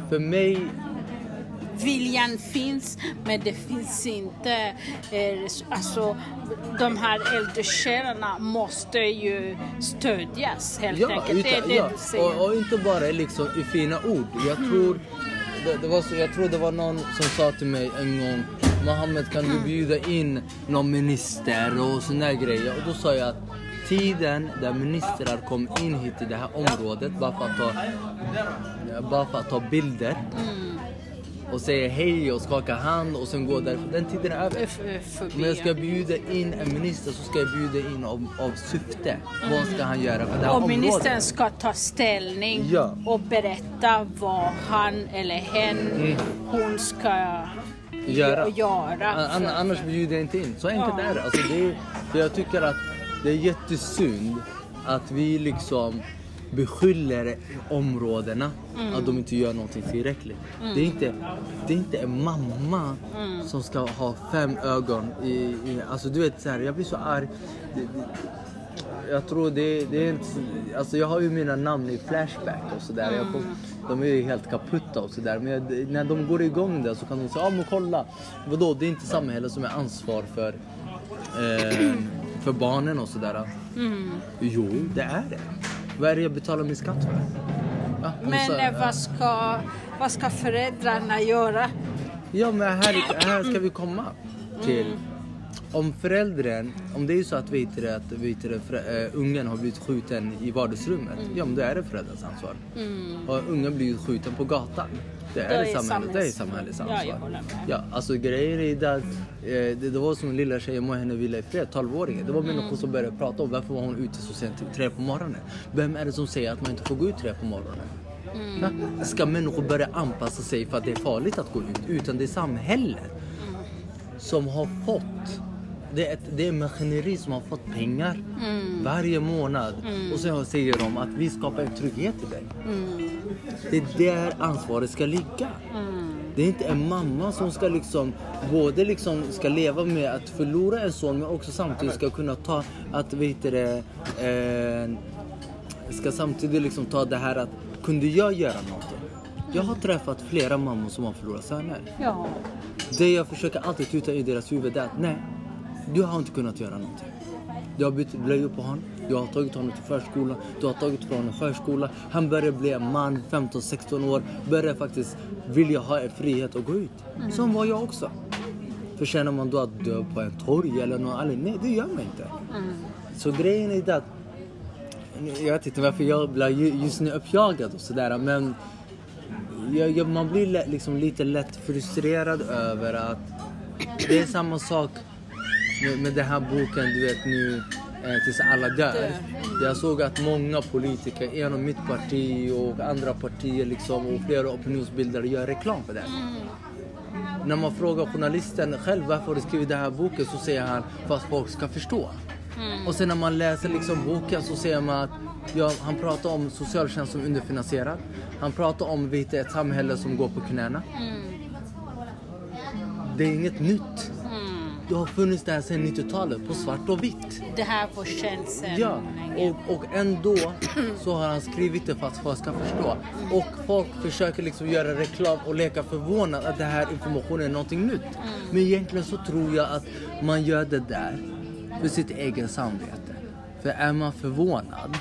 för mig Viljan finns, men det finns inte... Eh, alltså, de här eldsjälarna måste ju stödjas helt enkelt. det är utan- det ja. du säger. Och, och inte bara liksom i fina ord. Jag tror det, det var så, jag tror det var någon som sa till mig en gång Mohammed kan du bjuda in någon minister och såna här grejer. Och då sa jag att tiden där ministrar kom in hit till det här området bara för att ta, bara för att ta bilder och säga hej och skaka hand och sen gå därifrån. Den tiden är över. Om jag ska bjuda in en minister så ska jag bjuda in av, av syfte. Vad ska han göra för det här Och området? ministern ska ta ställning Ja. och berätta vad han eller hen, hon ska Mm. göra. göra. An- annars bjuder jag inte in. Så enkelt Ja. är det. Alltså det är, för jag tycker att det är jättesynd att vi liksom beskyller områdena att de inte gör någonting tillräckligt. Det, är inte, det är inte en mamma som ska ha fem ögon i, i alltså du vet så här, jag blir så arg. Det, det, jag tror det, det är inte, alltså jag har ju mina namn i Flashback och sådär. Mm. De är ju helt kaputta och sådär. Men jag, när de går igång där så kan de säga, ja men kolla. Vadå, det är inte samhället som är ansvar för, eh, för barnen och sådär. Mm. Jo, det är det. Vad är det jag betalar min skatt för? Ja, men sa, vad, ska, vad ska föräldrarna göra? Ja men här, här ska vi komma till. Mm om föräldern, om det är så att, vet det, att vet det, för, uh, ungen har blivit skjuten i vardagsrummet, mm. ja men då är det föräldrarnas ansvar. Mm. Och ungen blir skjuten på gatan, det är, det, är samhället, det är samhällets ansvar. Ja, ja, alltså grejen är att uh, det, det var som en lilla tjej, och henne vila i fred, 12-åringen. Det var mm. människor som började prata om varför var hon ute så sent, tre på morgonen. Vem är det som säger att man inte får gå ut tre på morgonen? Mm. Ska människor börja anpassa sig för att det är farligt att gå ut? Utan det är samhället mm. som har fått det är, ett, det är maskineri som har fått pengar mm. varje månad. Mm. Och sen säger de att vi skapar en trygghet till dig. Mm. Det är där ansvaret ska ligga. Mm. Det är inte en mamma som ska liksom både liksom ska leva med att förlora en son men också samtidigt ska kunna ta att, vet det, eh, ska samtidigt liksom ta det här att kunde jag göra någonting? Jag har träffat flera mammor som har förlorat söner. Ja. Det jag försöker alltid tuta i deras huvud är att nej, du har inte kunnat göra någonting. Du har bytt blöjor på honom, du har tagit honom till förskolan, du har tagit honom förskola. Han börjar bli en man, 15-16 år, börjar faktiskt vilja ha en frihet att gå ut. Mm. Som var jag också. Förtjänar man då att dö på en torg eller något annat? Nej, det gör man inte. Mm. Så grejen är att jag vet inte varför jag blir just nu uppjagad och sådär men jag, jag, man blir liksom lite lätt frustrerad över att det är samma sak med, den här boken, du vet nu eh, tills alla dör. Jag såg att många politiker inom mitt parti och andra partier liksom, och flera opinionsbildare gör reklam för det. Mm. När man frågar journalisten själv varför du skrivit den här boken så säger han för att folk ska förstå. Mm. Och sen när man läser liksom boken så ser man att ja, han pratar om socialtjänst som underfinansierad. Han pratar om vet, ett samhälle som går på knäna. Mm. Det är inget nytt. Det har funnits där sedan 90-talet på svart och vitt. Det här var känt sedan Ja, och, och ändå så har han skrivit det för att folk ska förstå. Och folk försöker liksom göra reklam och leka förvånad att det här informationen är någonting nytt. Mm. Men egentligen så tror jag att man gör det där för sitt eget samvete. För är man förvånad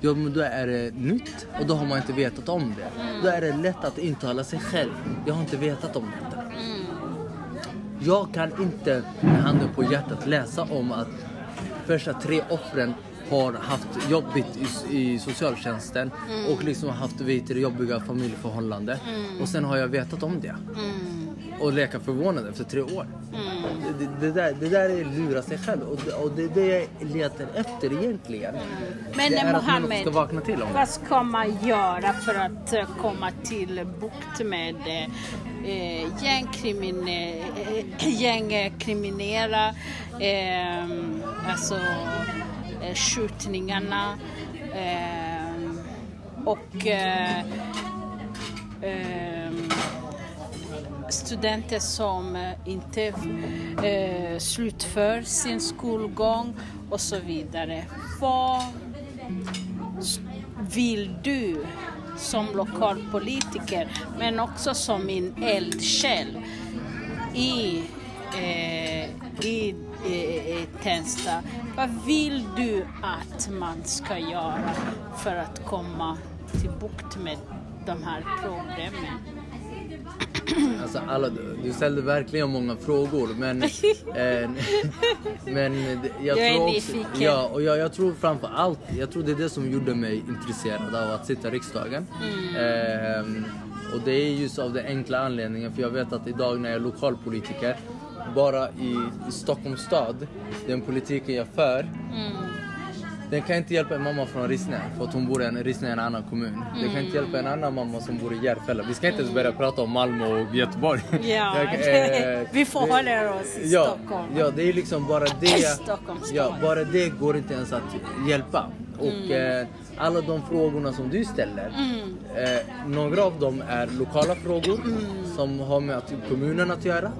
Ja, men då är det nytt och då har man inte vetat om det. Mm. Då är det lätt att intala sig själv. Jag har inte vetat om detta. Jag kan inte med handen på hjärtat läsa om att första tre offren har haft jobbigt i, i socialtjänsten mm. och liksom haft vet, jobbiga familjeförhållanden. Mm. Och sen har jag vetat om det. Mm. Och leka förvånad efter tre år. Mm. Det, det, där, det där är lura sig själv och det, och det är det jag letar efter egentligen. Mm. Men det är Mohammed, ska vakna till om vad ska man göra för att eh, komma till bukt med eh, gängkrimine, eh, eh, gängkriminella, eh, alltså eh, skjutningarna eh, och eh, eh, studenter som inte eh, slutför sin skolgång och så vidare. Vad vill du som lokalpolitiker men också som min eldsjäl i, eh, i eh, Tensta. Vad vill du att man ska göra för att komma till bukt med de här problemen? Alltså alla, du ställde verkligen många frågor men, eh, men jag, jag tror också, ja, och jag, jag, tror framför allt, jag tror det är det som gjorde mig intresserad av att sitta i riksdagen. Mm. Eh, och det är just av den enkla anledningen för jag vet att idag när jag är lokalpolitiker bara i, i Stockholms stad, den politiken jag för mm den kan inte hjälpa en mamma från Rissne för att hon bor i en, Rissne är en annan kommun. Mm. Den kan inte hjälpa en annan mamma som bor i Järfälla. Vi ska inte ens börja prata om Malmö och Göteborg. Ja, jag, eh, vi förhåller oss i ja, Stockholm. Ja, det är liksom bara det. ja, bara det går inte ens att hjälpa. Och, mm. eh, alla de frågorna som du ställer. Mm. Eh, några av dem är lokala frågor som har med att, kommunen att göra.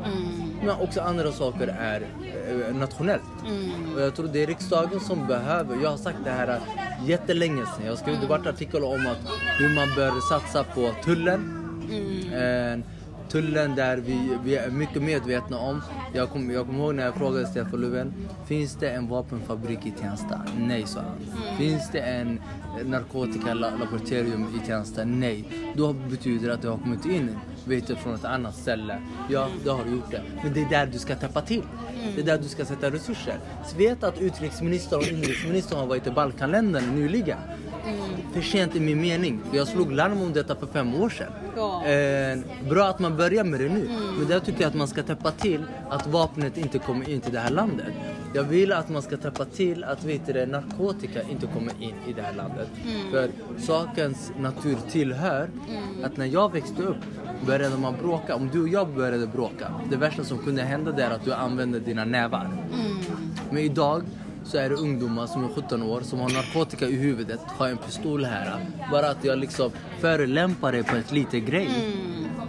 Men också andra saker är eh, nationellt. Mm. Och jag tror det är riksdagen som behöver, jag har sagt det här jättelänge sedan. Jag har skrivit Mm. debattartikel om att hur man bör satsa på tullen. Mm. Eh, tullen där vi, vi är mycket medvetna om. Jag kommer jag kom ihåg när jag frågade Stefan Löfven. Finns det en vapenfabrik i Tensta? Nej sa han. Finns det en narkotikalaboratorium i Tensta? Nej. Då betyder det att det har kommit in vete från ett annat ställe. Ja, det har du gjort det. Men det är där du ska täppa till. Det är där du ska sätta resurser. Så vet att utrikesministern och inrikesministern har varit i Balkanländerna nyligen. För sent i min mening. Jag slog larm om detta för fem år sedan. Ja. Eh, bra att man börjar med det nu. Men där tycker jag att man ska täppa till att vapnet inte kommer in till det här landet. Jag vill att man ska täppa till att vet du, narkotika inte kommer in i det här landet. För sakens natur tillhör att när jag växte upp började man bråka. Om du och jag började bråka, det värsta som kunde hända är att du använde dina nävar. Men idag så är det ungdomar som är 17 år som har narkotika i huvudet, har en pistol här. Bara att jag liksom förelämpar det på ett litet grej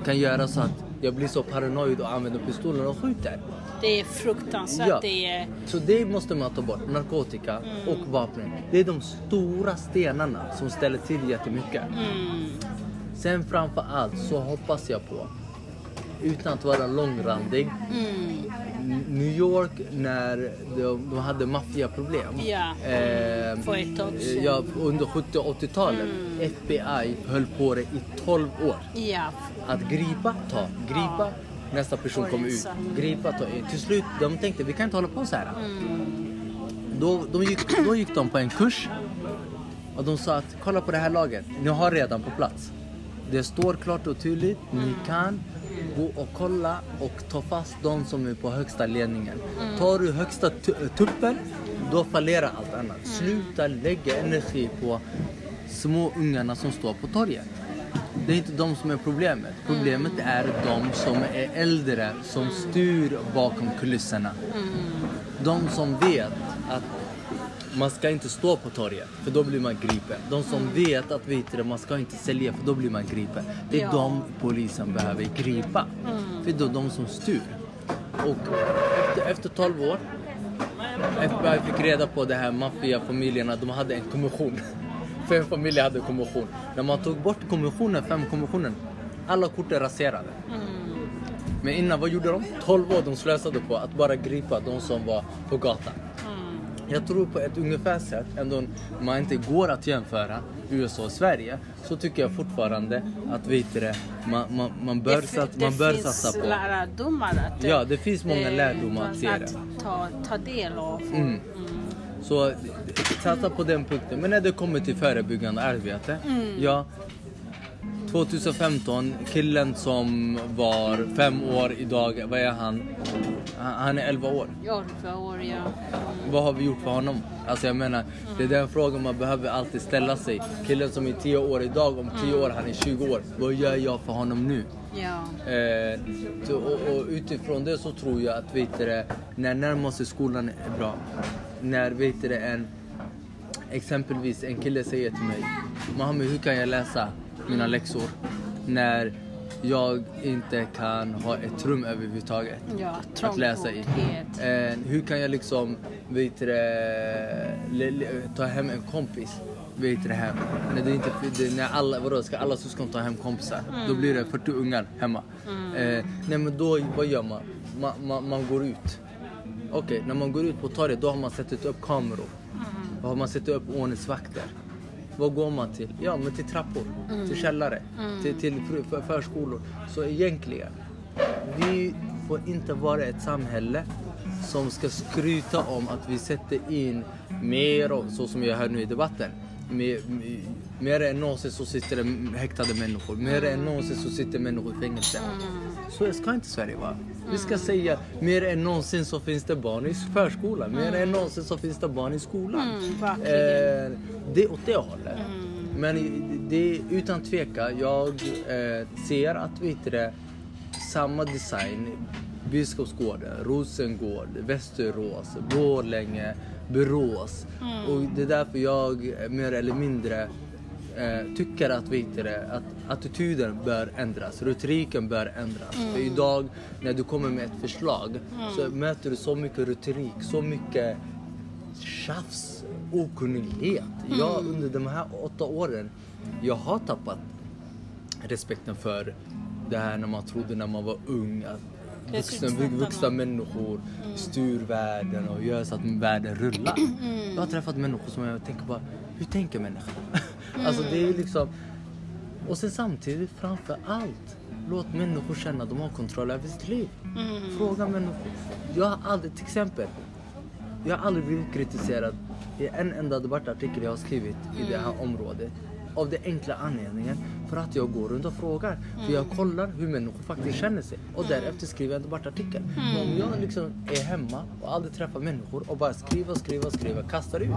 kan göra så att jag blir så paranoid och använder pistolen och skjuter. Det är fruktansvärt. Ja. Det är... Så det måste man ta bort, narkotika och vapen. Det är de stora stenarna som ställer till jättemycket. Sen framför allt så hoppas jag på, utan att vara långrandig, N- New York när de, de hade maffiaproblem. Ja. Eh, För ett tag sedan. ja, under 70 och 80-talet. FBI höll på det i 12 år. Ja. Att gripa, ta, gripa, nästa person kommer ut. Gripa, ta. Till slut, de tänkte vi kan inte hålla på så här. Då, de gick, då gick de på en kurs och de sa att kolla på det här laget, ni har redan på plats. Det står klart och tydligt, ni kan gå och kolla och ta fast de som är på högsta ledningen. Tar du högsta tu- tuppen, då fallerar allt annat. Sluta lägga energi på små ungarna som står på torget. Det är inte de som är problemet. Problemet är de som är äldre som styr bakom kulisserna. De som vet att man ska inte stå på torget för då blir man gripen. De som vet att vet du, man ska inte sälja för då blir man gripen. Det är Ja. de polisen behöver gripa. För det är de som styr. Och efter, efter 12 år FBI fick reda på det här maffiafamiljerna, de hade en kommission. Fem familjer hade kommission. När man tog bort kommissionen, fem kommissionen, alla kort är raserade. Men innan, vad gjorde de? 12 år de slösade på att bara gripa de som var på gatan. Jag tror på ett ungefär sätt, ändå man inte går att jämföra USA och Sverige, så tycker jag fortfarande att vet det, man, man, man bör, det, sat, det man bör finns satsa på. lärdomar att, Ja, det finns många lärdomar att det. ta, ta del av. Mm. Så satsa på den punkten. Men när det kommer till förebyggande arbete. Ja, 2015, killen som var fem år idag, vad är han? Han är 11 år. Ja, för år, ja. Vad har vi gjort för honom? Alltså jag menar, det är den frågan man behöver alltid ställa sig. Killen som är 10 år idag, om 10 år, han är 20 år. Vad gör jag för honom nu? Ja. Eh, så, och, och utifrån det så tror jag att vet du, när närmar sig skolan är bra. När vet du, en, exempelvis en kille säger till mig Mohammed hur kan jag läsa mina läxor när jag inte kan ha ett rum överhuvudtaget Ja, att läsa i. Eh, hur kan jag liksom vet du, ta hem en kompis? Vet du, det hem. När, det inte, det, när alla, vadå, ska alla syskon ta hem kompisar? Då blir det 40 ungar hemma. Eh, nej men då, vad gör man? Man, man, man går ut. Okej, när man går ut på torget då har man satt upp kameror. Då har man satt upp ordningsvakter. Vad går man till? Ja, men till trappor, till källare, till, till för, för, förskolor. Så egentligen, vi får inte vara ett samhälle som ska skryta om att vi sätter in mer, och, så som jag hör nu i debatten, mer, mer- mer än någonsin så sitter det häktade människor. Mer än någonsin så sitter människor i fängelse. Så ska inte Sverige vara. Vi ska säga mer än någonsin så finns det barn i förskolan. Mer än någonsin så finns det barn i skolan. Mm. Eh, det åt det hållet. Men det är utan tveka, jag eh, ser att vet du det, samma design Biskopsgården, Rosengård, Västerås, Borlänge, Borås. Och det är därför jag mer eller mindre eh, tycker att, vet du, att attityden bör ändras, retoriken bör ändras. För idag när du kommer med ett förslag så möter du så mycket retorik, så mycket tjafs, okunnighet. Jag under de här åtta åren, jag har tappat respekten för det här när man trodde när man var ung att vuxna, Beslutsfattarna. vuxna människor styr världen och gör så att världen rullar. Jag har träffat människor som jag tänker bara, hur tänker människan? alltså det är liksom... Och sen samtidigt, framför allt, låt människor känna att de har kontroll över sitt liv. Fråga människor. Jag har aldrig, till exempel, jag har aldrig blivit kritiserad i en enda debattartikel jag har skrivit i det här området. Av den enkla anledningen för att jag går runt och frågar. För jag kollar hur människor faktiskt känner sig. Och därefter skriver jag en debattartikel. Men om jag liksom är hemma och aldrig träffar människor och bara skriver, skriver, skriver, kastar ut.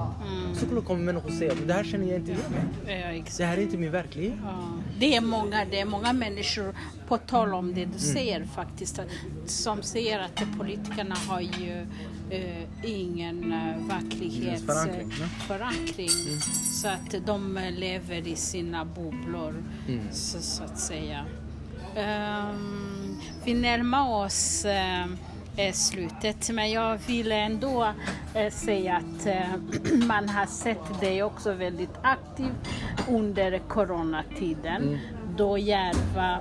Så kommer människor säga att det här känner jag inte igen mig. Det här är inte min verklighet. Ja, det, är många, det är många människor, på tal om det du säger faktiskt, som säger att politikerna har ju ingen uh, verklighetsförankring. Förankring, nej. Så att de eh, lever i sina bubblor, så, så att säga. Ehm, vi närmar oss eh, eh, slutet, men jag vill ändå eh, säga att eh, man har sett dig också väldigt aktiv under coronatiden, då Järva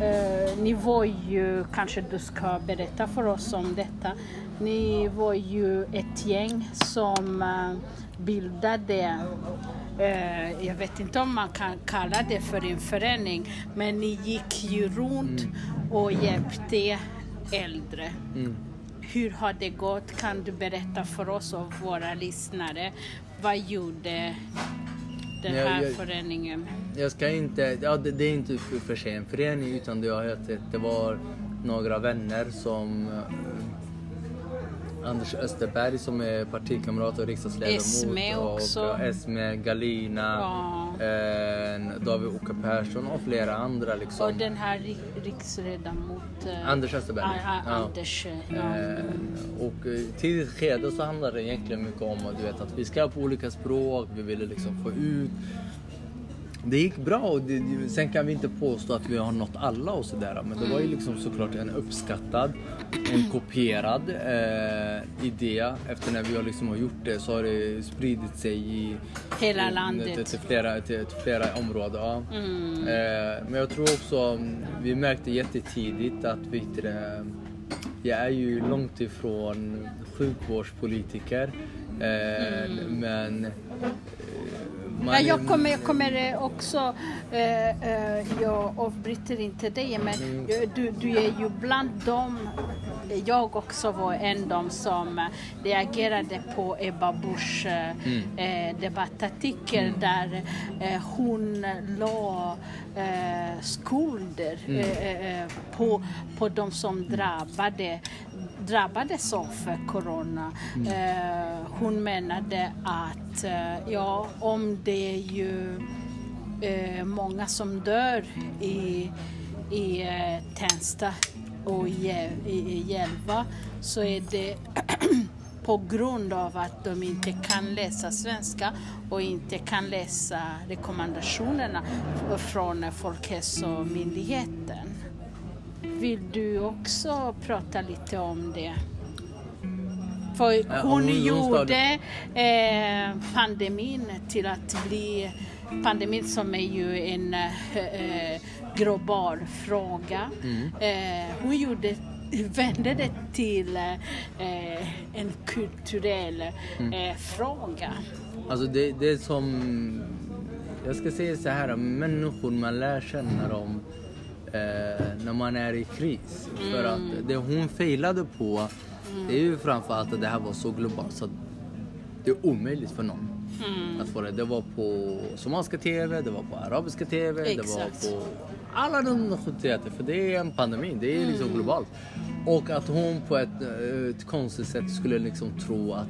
Eh, ni var ju, kanske du ska berätta för oss om detta, ni var ju ett gäng som eh, bildade, eh, jag vet inte om man kan kalla det för en förening, men ni gick ju runt och hjälpte äldre. Mm. Hur har det gått? Kan du berätta för oss och våra lyssnare, vad gjorde den här jag- föreningen? Jag ska inte, ja det, det är inte för, sig en förening utan det, hetat, det var några vänner som Anders Österberg som är partikamrat och riksdagsledamot. Esme också. Och, Esme, Galina, Ja. eh, David Oka Persson och flera andra liksom. Och den här ri- riksledamot... eh, Anders Österberg. A- Ja. Anders, eh, ja. Eh, och i tidigt skede så handlade det egentligen mycket om att, du vet, att vi skrev på olika språk, vi ville liksom få ut det gick bra och det, sen kan vi inte påstå att vi har nått alla och sådär men det var ju liksom såklart en uppskattad, en kopierad eh, idé. Efter när vi har liksom har gjort det så har det spridit sig i Hela landet. Till, till, flera, till, till flera områden. Ja. Mm. Eh, men jag tror också, vi märkte jättetidigt att det, jag är ju långt ifrån sjukvårdspolitiker. Eh, Men är- jag kommer, jag kommer eh, också, eh, eh, jag avbryter inte dig, men Mm. du, du är ju bland dem, jag också var en av dem som reagerade på Ebba Busch eh, Mm. eh, debattartikel där eh, hon la eh, skulder Mm. på, på de som drabbade drabbades av eh, corona. Eh, hon menade att eh, ja, om det är ju eh, många som dör i, i Tensta och i, i, i Järva så är det på grund av att de inte kan läsa svenska och inte kan läsa rekommendationerna från Folkhälsomyndigheten. Vill du också prata lite om det? För Ja, hon hon- hon gjorde eh, pandemin till att bli pandemin som är ju en eh, global fråga. Mm. Eh, hon gjorde vände det till eh, en kulturell Mm. eh, fråga. Alltså det, det är som, jag ska säga så här, människor man lär känna dem när man är i kris. För att det hon failade på, det är ju framförallt att det här var så globalt så att det är omöjligt för någon att få det. Det var på somaliska TV, det var på arabiska TV, Exakt. det var på alla de nationaliteter. För det är en pandemi, det är liksom globalt. Och att hon på ett, eh, ett konstigt sätt skulle liksom tro att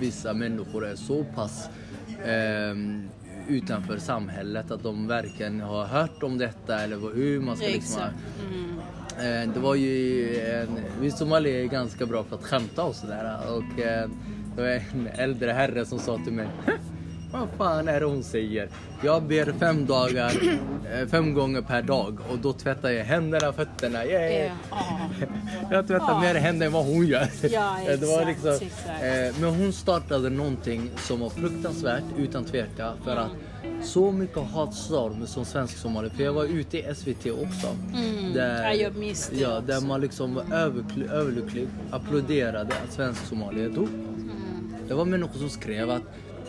vissa människor är så pass ehm, utanför samhället att de verkligen har hört om detta eller hur man ska liksom... Mm. Eh, det var ju en, vi somalier är ganska bra på att skämta och sådär. Och eh, det var en äldre herre som sa till mig vad fan är det hon säger? Jag ber fem dagar, eh, fem gånger per dag och då tvättar jag händerna, fötterna. Yeah. Ja. Jag tvättar mer händer än vad hon gör. Ja, det var exakt, liksom, exakt. eh, men hon startade någonting som var fruktansvärt utan tvekan för att så mycket hatstorm som svensk somalier, för jag var ute i SVT också. Där, Ja, jag minns det ja, där också. man liksom var överlycklig, applåderade att svensk somalier dog. Det var människor som skrev att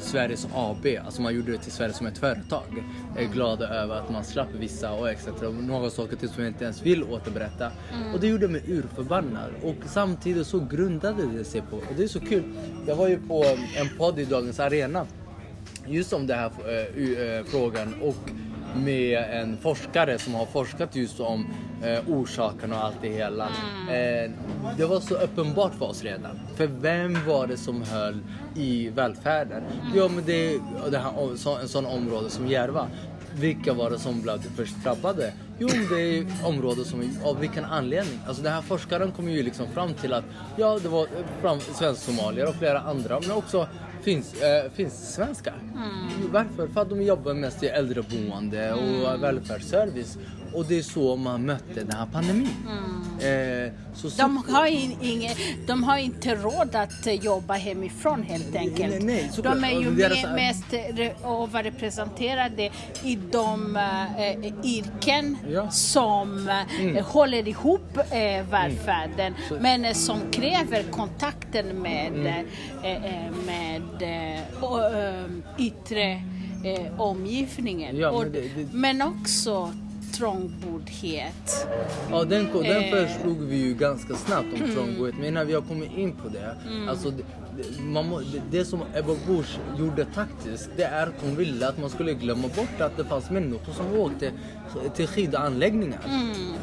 Sveriges AB, alltså man gjorde det till Sverige som ett företag, är glada över att man slapp vissa och etc. Några saker till som jag inte ens vill återberätta. Och det gjorde mig urförbannad. Och samtidigt så grundade det sig på, och det är så kul, jag var ju på en podd i Dagens Arena just om den här u- eh, frågan och med en forskare som har forskat just om eh, orsaken och allt det hela. Eh, det var så uppenbart för oss redan. För vem var det som höll i välfärden? Ja men det, det här, så, en sån område som Järva. Vilka var det som blev först drabbade? Jo, det är områden som, av vilken anledning? Alltså den här forskaren kom ju liksom fram till att ja, det var eh, fram, svensk-somalier och flera andra, men också finns, eh, finns svenskar. Varför? För att de jobbar mest i äldreboende och välfärdsservice. Och det är så man mötte den här pandemin. Eh, så, så, De har, in, inge, de har inte råd att jobba hemifrån helt enkelt. nej, nej, såklart. de är ju deras- me- mest re- överrepresenterade i de eh, yrken Ja. Mm. som eh, håller ihop eh, välfärden Så- men eh, som kräver kontakten med, Mm. eh, med och, yttre eh, omgivningen. Ja, men det- det- men också trångboddhet. Ja, den, den Eh. förstod vi ju ganska snabbt om trångboddhet. Men innan vi har kommit in på det. Alltså, det, må, det, det som Ebba Busch gjorde taktiskt, det är att hon ville att man skulle glömma bort att det fanns människor som åkte till skidanläggningar.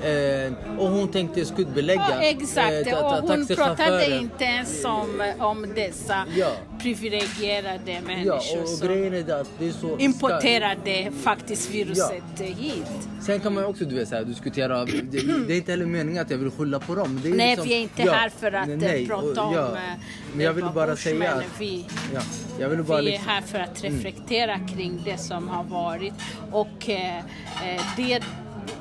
Eh, och hon tänkte skuldbelägga Ja, exakt, eh, och hon pratade inte ens om, om dessa Ja. privilegierade Ja, människor och, och grejen är att det är så... importerade faktiskt viruset hit. Sen kan man också du vet, så här, diskutera, det, det är inte heller meningen att jag vill skylla på dem. Nej, liksom, vi är inte ja, här för att nej, eh, prata om ja, eh, Men jag vill bara säga att... vi, Ja, jag vill bara vi är liksom, här för att reflektera kring det som har varit. Och eh, eh, det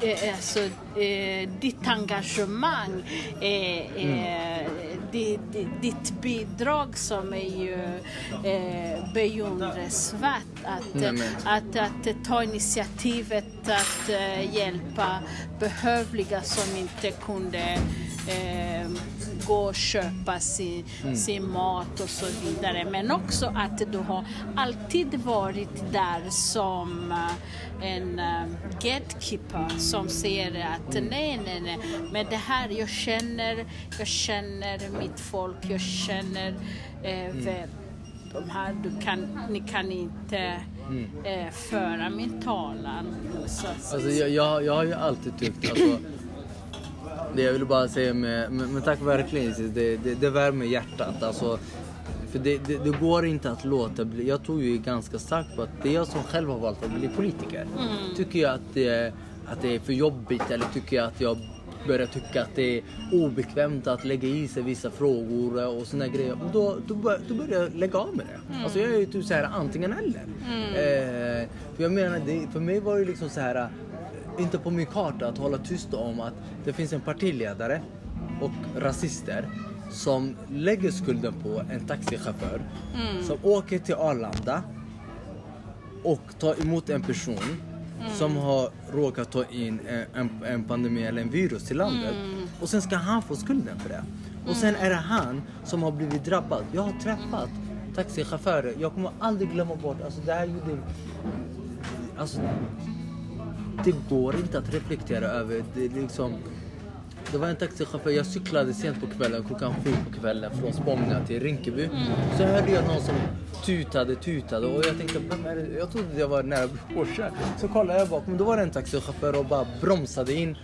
eh, alltså, eh, ditt engagemang, eh, Mm. eh, di- di- ditt bidrag som är ju eh, beundransvärt att, att, att ta initiativet att hjälpa behövliga som inte kunde gå och köpa sin, Mm. sin mat och så vidare. Men också att du har alltid varit där som eh, en eh, gatekeeper som säger att Mm. nej, nej, nej, men det här, jag känner, jag känner mitt folk, jag känner eh, Mm. de här, du kan, ni kan inte eh, föra min talan. Så, så, Alltså jag, jag, jag har ju alltid tyckt, alltså, det jag vill bara säga med, med, med tack verkligen det, det, det värmer hjärtat. Alltså, för det, det, det går inte att låta bli. Jag tror ju ganska starkt på att det är jag som själv har valt att bli politiker. Tycker jag att det, att det är för jobbigt eller tycker jag att jag börjar tycka att det är obekvämt att lägga i sig vissa frågor och såna grejer. Då, då, bör, då börjar jag lägga av med det. Alltså jag är ju typ så här antingen eller. Eh, för jag menar, det, för mig var det liksom så här inte på min karta att hålla tyst om att det finns en partiledare och rasister som lägger skulden på en taxichaufför som åker till Arlanda och tar emot en person som har råkat ta in en, en, pandemi eller en virus till landet. Och sen ska han få skulden för det. Och sen är det han som har blivit drabbad. Jag har träffat taxichaufförer. Jag kommer aldrig glömma bort, alltså det här gjorde... Alltså, det går inte att reflektera över. Det, är liksom, det var en taxichaufför, jag cyklade sent på kvällen, klockan sju på kvällen från Spånga till Rinkeby. Så hörde jag någon som tutade, tutade och jag tänkte, vem är det? Jag trodde jag var nära Porsche. Så kollade jag bakom, då var det en taxichaufför och bara bromsade in.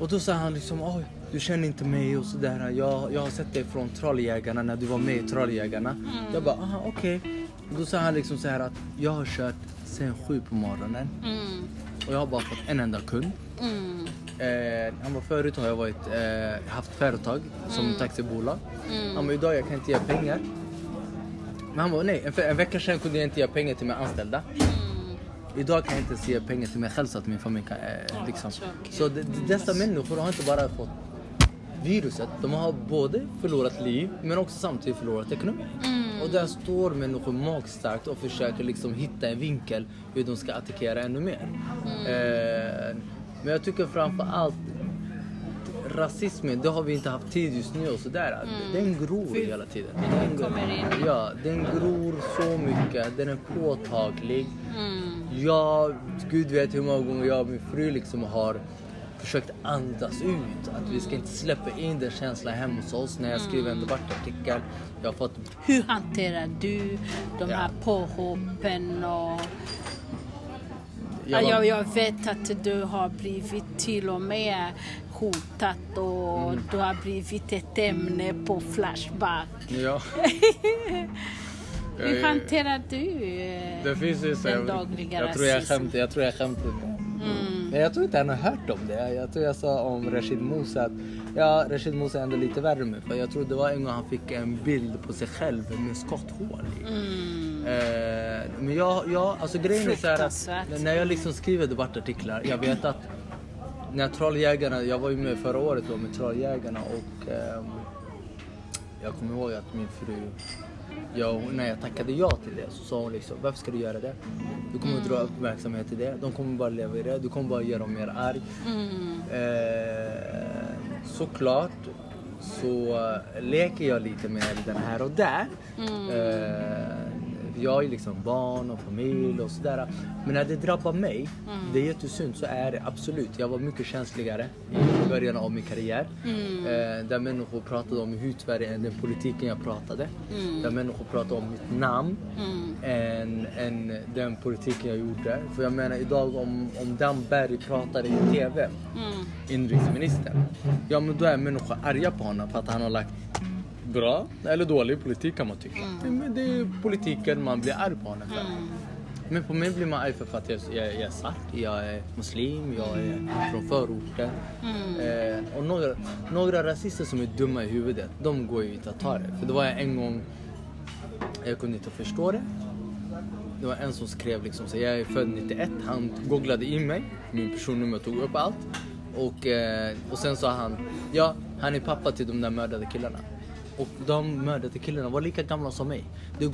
Och då sa han liksom, oj, du känner inte mig och sådär. Jag, jag har sett dig från Trolljägarna när du var med i Trolljägarna. Jag bara, aha okej. Då sa han liksom så här att jag har kört sen sju på morgonen. mm, och jag har bara fått en enda kund. Mm. Eh, han bara förut har jag varit, eh, haft företag som Mm. taxibolag. Han bara idag jag kan inte ge pengar. Men han bara nej, en, en vecka sedan kunde jag inte ge pengar till mina anställda. Mm. Idag kan jag inte ens ge pengar till mig själv så att min familj kan... Eh, liksom. Så d- d- dessa människor har inte bara fått viruset, de har både förlorat liv men också samtidigt förlorat ekonomi. Mm. Och där står människor magstarkt och försöker liksom hitta en vinkel hur de ska attackera ännu mer. Mm. Eh, men jag tycker framför allt rasismen, det har vi inte haft tid just nu och sådär. Den gror hela tiden. Den, kommer in. Ja, den gror så mycket. Den är påtaglig. Mm. Jag, gud vet hur många gånger jag och min fru liksom har försökt andas ut. Att vi ska inte släppa in den känslan hemma hos oss när jag skriver en debattartikel. Jag har fått Hur hanterar du de Ja. här påhoppen och Jag Ja, var- jag, jag vet att du har blivit till och med hotat och Mm. du har blivit ett ämne på Flashback. Ja. Hur hanterar du Det finns ju så den jag, dagliga jag tror jag skämtade, jag tror jag. Mm. Men jag tror inte han har hört om det. Jag tror jag sa om Rashid Musa att ja, Rashid Musa är ändå lite värre med. För jag tror det var en gång han fick en bild på sig själv med skotthål i. Mm. Eh, men jag, jag, alltså grejen är så här att när jag liksom skriver debattartiklar, jag vet att när Trolljägarna, jag var ju med förra året då med Trolljägarna och ehm, jag kommer ihåg att min fru, jag, när jag tackade ja till det så sa hon liksom varför ska du göra det? Du kommer dra uppmärksamhet till det, de kommer bara leva i det, du kommer bara göra dem mer arg. Mm. Eh, såklart så eh, leker jag lite med den här och där. Eh, jag har ju liksom barn och familj och sådär. Men när det drabbar mig, det är jättesynd, så är det absolut. Jag var mycket känsligare i början av min karriär. Eh, där människor pratade om hudfärg än den politiken jag pratade. Där människor pratade om mitt namn än, än den politiken jag gjorde. För jag menar idag om, om Damberg pratade i TV, Mm. inrikesministern. Ja men då är människor arga på honom för att han har lagt bra eller dålig politik kan man tycka. Men det är politiken man blir arg på honom för. Men på mig blir man arg för att jag, jag, jag är svart, jag är muslim, jag är från förorten. Eh, och några, några rasister som är dumma i huvudet, de går ju inte att ta det. För det var jag en gång, jag kunde inte förstå det. Det var en som skrev liksom så jag är född 91, han googlade in mig, min personnummer tog upp allt. Och, eh, och sen sa han, ja han är pappa till de där mördade killarna. Och de mördade killarna var lika gamla som mig. Det,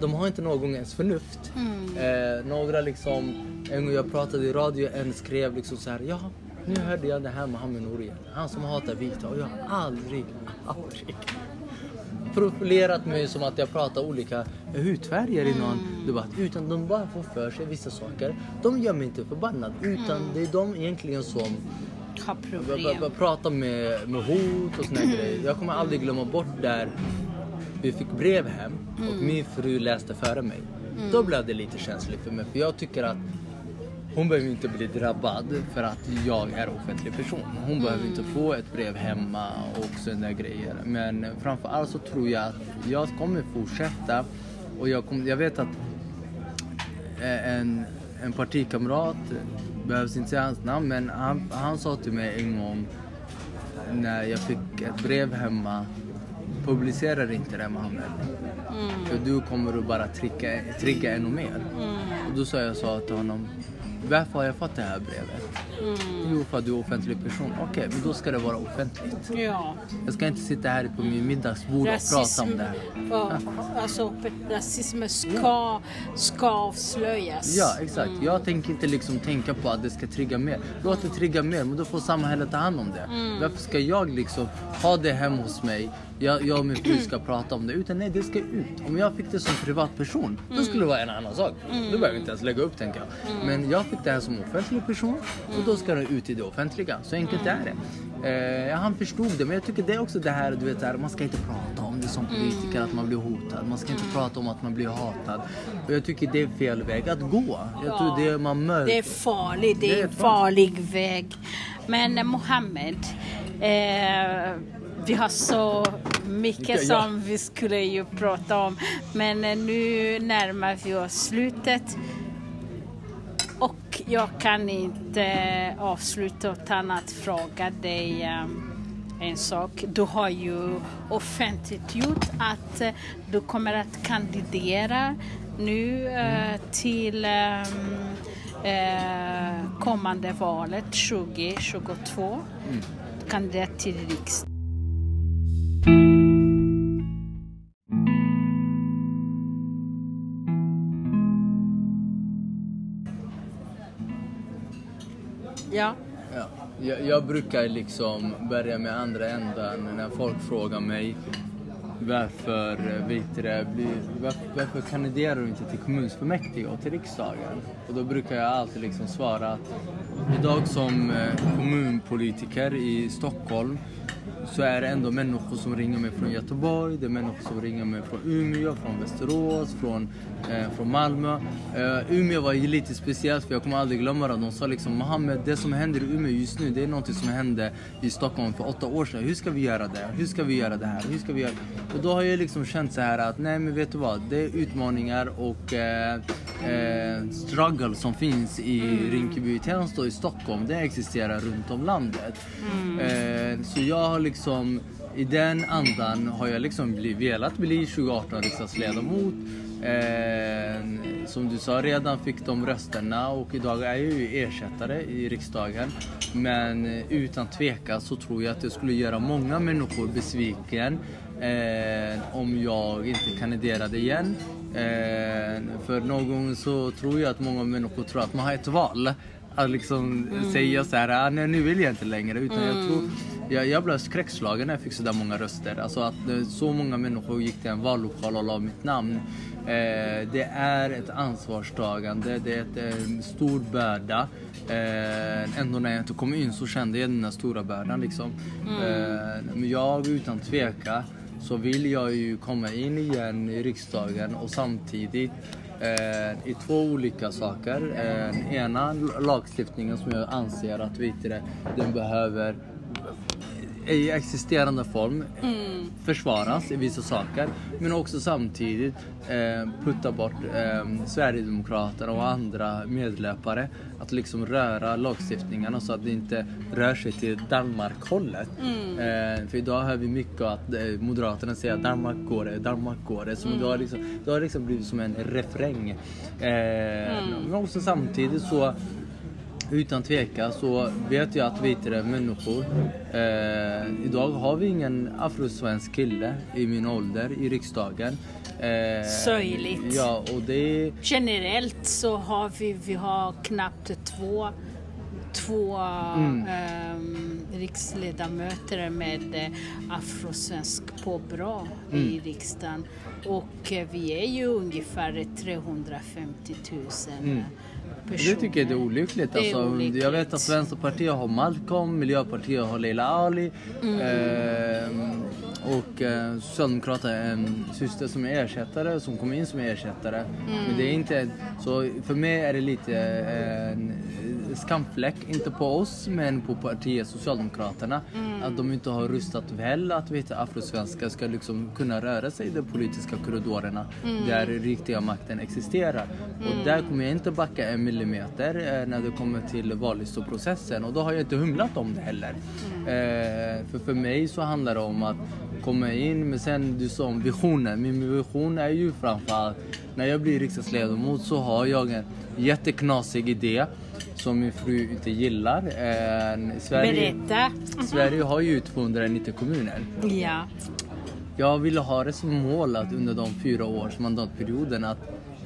de har inte någon gång ens förnuft. Eh, några liksom, en gång jag pratade i radio, en skrev liksom så här, ja nu hörde jag det här med Hamed Nouri, han som hatar vita och jag har aldrig, aldrig profilerat mig som att jag pratar olika hudfärger i någon debatt. Utan de bara får för sig vissa saker. De gör mig inte förbannad. Utan det är de egentligen som B- problem. pratar med, med hot och såna här grejer. Jag kommer aldrig glömma bort där vi fick brev hem och min fru läste före mig. Då blev det lite känsligt för mig. För jag tycker att hon behöver inte bli drabbad för att jag är offentlig person. Hon behöver inte få ett brev hemma och sådana där grejer. Men framför allt så tror jag att jag kommer fortsätta och jag, kommer, jag vet att eh, en, en partikamrat, behövs inte säga hans namn, men han, han sa till mig en gång när jag fick ett brev hemma Publicera inte det Mohammed. För du kommer att bara trigga, trigga ännu mer. Och då sa jag så till honom varför har jag fått det här brevet? Jo, för att du är offentlig person. Okej, men då ska det vara offentligt. Ja. Jag ska inte sitta här på min middagsbord och prata om det här. ja, alltså, rasism ska, ska avslöjas. Ja, exakt. Jag tänker inte liksom tänka på att det ska trigga mer. Låt det trigga mer, men då får samhället ta hand om det. Varför ska jag liksom ha det hemma hos mig? Jag, jag och min fru ska prata om det. Utan nej, det ska ut. Om jag fick det som privatperson, då skulle det vara en annan sak. Då behöver jag inte ens lägga upp, tänker jag. Men jag fick det här som offentlig person och då ska det ut i det offentliga. Så enkelt är det. Eh, han förstod det, men jag tycker det är också det här, du vet, här, man ska inte prata om det som politiker, att man blir hotad. Man ska inte prata om att man blir hatad. Och jag tycker det är fel väg att gå. Jag tror det är, man möter... Det är farligt, det Det är är en farlig väg. Men eh, Mohammed, eh, vi har så mycket som vi skulle ju prata om. Men eh, nu närmar vi oss slutet. och jag kan inte avsluta utan att fråga dig um, en sak. Du har ju offentliggjort att uh, du kommer att kandidera nu uh, till kommande valet 2022. Mm. Kandidat till riksdagen. Ja. ja. Jag, jag, brukar liksom börja med andra ändan när folk frågar mig varför, vet det, varför, varför kandiderar du inte till kommunfullmäktige och till riksdagen? Och då brukar jag alltid liksom svara att idag som eh, kommunpolitiker i Stockholm så är det ändå människor som ringer mig från Göteborg, det är människor som ringer mig från Umeå, från Västerås, från, eh, från Malmö. Eh, Umeå var lite speciellt för jag kommer aldrig glömma det. De sa liksom Mohammed, det som händer i Umeå just nu det är något som hände i Stockholm för åtta år sedan. Hur ska vi göra det? Hur ska vi göra det här? Hur ska vi göra? Och då har jag liksom känt så här att nej men vet du vad, det är utmaningar och eh, eh, struggle som finns i mm. Rinkeby, Tensta och i Stockholm. Det existerar runt om landet. Mm. Eh, så jag har liksom i den andan har jag liksom velat bli 2018 riksdagsledamot. Eh, som du sa, redan fick de rösterna och idag är jag ju ersättare i riksdagen. Men utan tvekan så tror jag att det skulle göra många människor besviken eh, om jag inte kandiderade igen. Eh, för någon gång så tror jag att många människor tror att man har ett val. Att liksom mm. säga så här, ah, nej nu vill jag inte längre. Utan mm. jag tror jag, jag blev skräckslagen när jag fick så där många röster. Alltså att så många människor gick till en vallokal och la mitt namn. Eh, det är ett ansvarstagande, det är ett, en eh, stor börda. Eh, ändå när jag inte kom in så kände jag den här stora bördan liksom. Mm. Men jag utan tveka så vill jag ju komma in igen i riksdagen och samtidigt i två olika saker. Ena lagstiftningen som jag anser att det, den behöver i existerande form mm. försvaras i vissa saker. Men också samtidigt eh, putta bort eh, Sverigedemokraterna och andra medlöpare. Att liksom röra lagstiftningarna så att det inte rör sig till Danmark-hållet. Mm. Eh, för idag hör vi mycket att eh, Moderaterna säger att Danmark går det, Danmark går det. Så mm. det, har liksom, det har liksom blivit som en refräng. Eh, mm. Men också samtidigt så utan tveka så vet jag att vitre människor. Eh, idag har vi ingen afrosvensk kille i min ålder i riksdagen. Eh, Söjligt. Ja, och det... Generellt så har vi, vi har knappt två två mm. eh, riksledamöter med eh, afrosvensk påbrå mm. i riksdagen. Och eh, vi är ju ungefär 350 000 mm personer. Det tycker jag är olyckligt. Det är alltså, olyckligt. Jag vet att Vänsterpartiet har Malcolm, Miljöpartiet har Leila Ali. Mm. Eh, och eh, Socialdemokraterna är en syster som är ersättare, som kommer in som ersättare. Mm. Men det är inte, så för mig är det lite eh, skamfläck, inte på oss men på partiet Socialdemokraterna. Mm. Att de inte har rustat väl att veta afrosvenskar ska liksom kunna röra sig i de politiska korridorerna mm. där riktiga makten existerar. Och mm. där kommer jag inte backa en millimeter eh, när det kommer till vallistoprocessen och då har jag inte humlat om det heller. Mm. Eh, för för mig så handlar det om att komma in. Men sen du sa om visionen. Min vision är ju framförallt när jag blir riksdagsledamot så har jag en jätteknasig idé som min fru inte gillar. Eh, Sverige, Berätta! Sverige har ju 290 kommuner. Ja. Jag ville ha det som mål att under de fyra års mandatperioden att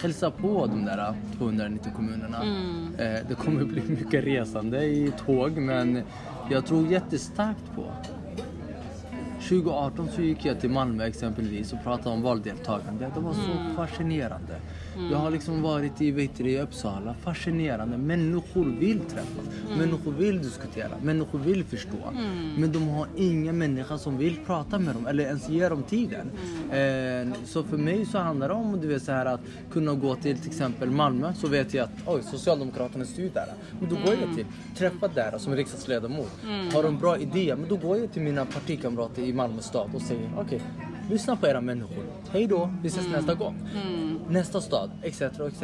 hälsa på de där 290 kommunerna. Mm. Eh, det kommer bli mycket resande i tåg men jag tror jättestarkt på 2018 så gick jag till Malmö exempelvis och pratade om valdeltagande. Det var så mm. fascinerande. Mm. Jag har liksom varit i, vet du, i Uppsala. Fascinerande. Människor vill träffas. Mm. Människor vill diskutera. Människor vill förstå. Mm. Men de har ingen människa som vill prata med dem eller ens ge dem tiden. Mm. Eh, så för mig så handlar det om du vet, så här, att kunna gå till till exempel Malmö så vet jag att oj, Socialdemokraterna styr där. Men då går jag mm. till, träffa där som riksdagsledamot. Mm. Har de bra idéer, men då går jag till mina partikamrater i Malmö stad och säger okej, okay, lyssna på era människor. Hej då, vi ses nästa gång. Nästa stad, etc. etc.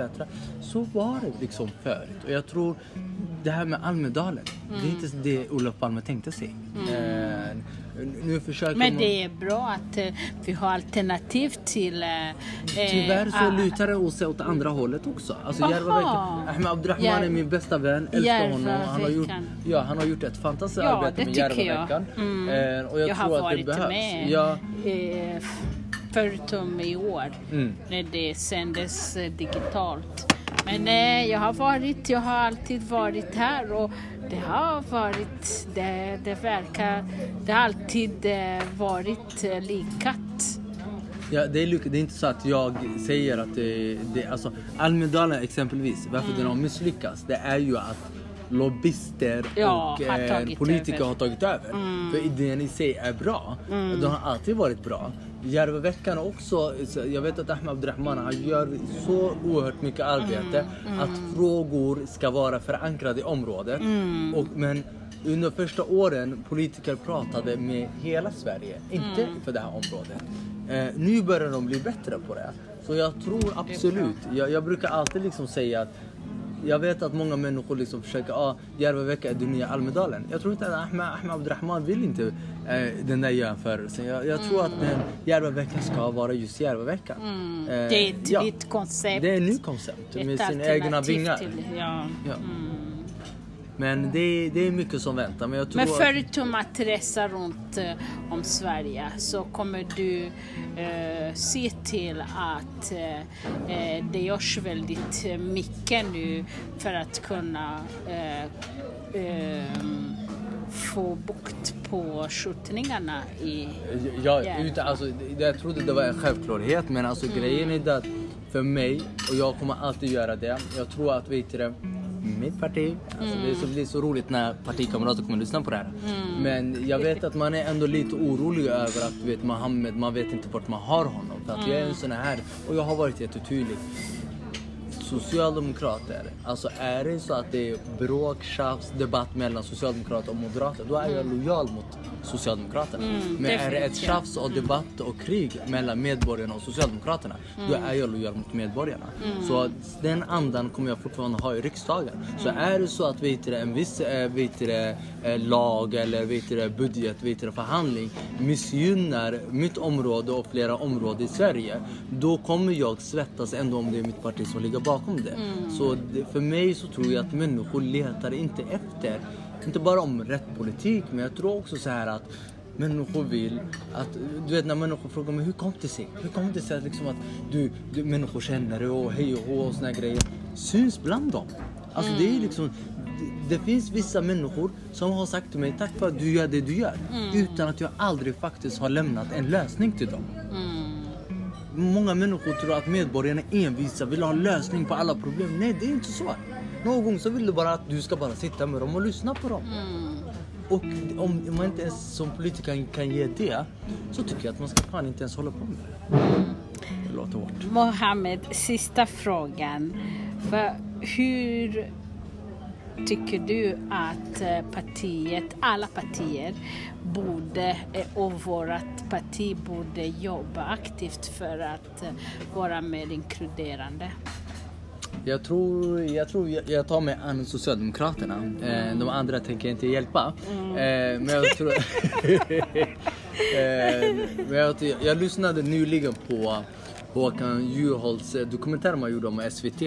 Så var det liksom förut. Och jag tror det här med Almedalen, det är inte det Olof Palme tänkte sig. Eh, nu försöker Men man- det är bra att eh, vi har alternativ till... eh, eh, Tyvärr så ah, lutar det sig åt andra hållet också. Alltså. Järvaveckan. Ahmed Abdurrahman är min bästa vän. Älskar honom. Han har, gjort, Järvaveckan. ja, han har gjort ett fantastiskt Ja, arbete med tycker jag. Järvaveckan. Mm. Eh, och jag, jag tror har att det behövs. med Ja, förutom i år Mm. när det sändes eh, digitalt. Men eh, jag har varit, jag har alltid varit här och det har varit, det, det verkar, det har alltid eh, varit eh, likat. ja, det, är, det är inte så att jag säger att det, det alltså Almedalen exempelvis, varför Mm. den har misslyckats, det är ju att lobbyister Ja, och har eh, politiker över. Mm. har tagit över. För idén i sig är bra. Den har alltid varit bra. Järvaveckan också, så jag vet att Ahmed Abdurrahman han gör så oerhört mycket arbete Mm, att frågor ska vara förankrade i området. Mm. Och, men under första åren politiker pratade med hela Sverige, inte Mm. för det här området. Eh, nu börjar de bli bättre på det. Så jag tror absolut, jag, jag brukar alltid liksom säga att jag vet att många människor liksom försöker, ah, Järvavecka är det nya Almedalen. Jag tror inte att Ahmed, Ahmed Abdurrahman vill inte eh, den där jämförelsen. Jag, jag tror att den Järvaveckan ska vara just Järvaveckan. Eh, Det är ett ja, nytt koncept. Det är ett nytt koncept Ett med sina egna vingar. Till, ja. Ja. Mm. Men det, är- det är mycket som väntar. Men jag tror Men förutom att resa runt eh, om Sverige så kommer du eh, se till att eh, eh, det görs väldigt mycket nu för att kunna eh, eh, få bukt på skjutningarna i... Ja. utan, alltså, det- jag trodde det var en självklarhet men alltså grejen är det att för mig, och jag kommer alltid göra det, jag tror att vet du det, mitt parti, alltså det, är så, det är så roligt när partikamrater kommer lyssna på det här. Men jag vet att man är ändå lite orolig över att du vet Mohammed, man vet inte vart man har honom. För att jag är en sån här, och jag har varit jättetydlig. Socialdemokrater, alltså är det så att det är bråk, tjafs, debatt mellan socialdemokrater och moderater, då är jag lojal mot Socialdemokraterna. Men är det ett tjafs och debatt och krig mellan medborgarna och Socialdemokraterna, då är jag lojal mot medborgarna. Så den andan kommer jag fortfarande ha i riksdagen. Så är det så att du, det, en viss eh, vet du, det, eh, lag eller vet du, det, budget, vet det, förhandling missgynnar mitt område och flera områden i Sverige, då kommer jag svettas ändå om det är mitt parti som ligger bakom det. Så det, för mig så tror jag att människor letar inte efter, inte bara om rätt politik, men jag tror också så här att Människor vill att, du vet när människor frågar mig hur kom det sig? Hur kom det sig att, liksom att du, du, människor känner dig och hej och hå och såna grejer. Syns bland dem. Alltså det är liksom, det, det finns vissa människor som har sagt till mig tack för att du gör det du gör. Utan att jag aldrig faktiskt har lämnat en lösning till dem. Många människor tror att medborgarna är envisa, vill ha en lösning på alla problem. Nej, det är inte så. Någon gång så vill du bara att du ska bara sitta med dem och lyssna på dem. Och om man inte ens som politiker kan ge det, så tycker jag att man ska fan inte ens hålla på med det. Det låter hårt. Mohammed, sista frågan. Vad- hur tycker du att eh, partiet, alla partier, borde eh, och vårt parti borde jobba aktivt för att eh, vara mer inkluderande? Jag tror, jag, tror jag, jag tar mig an Socialdemokraterna. De andra tänker jag inte hjälpa. Eh, men jag tror... men jag, jag lyssnade nyligen på Håkan Juholts dokumentär man gjorde om SVT.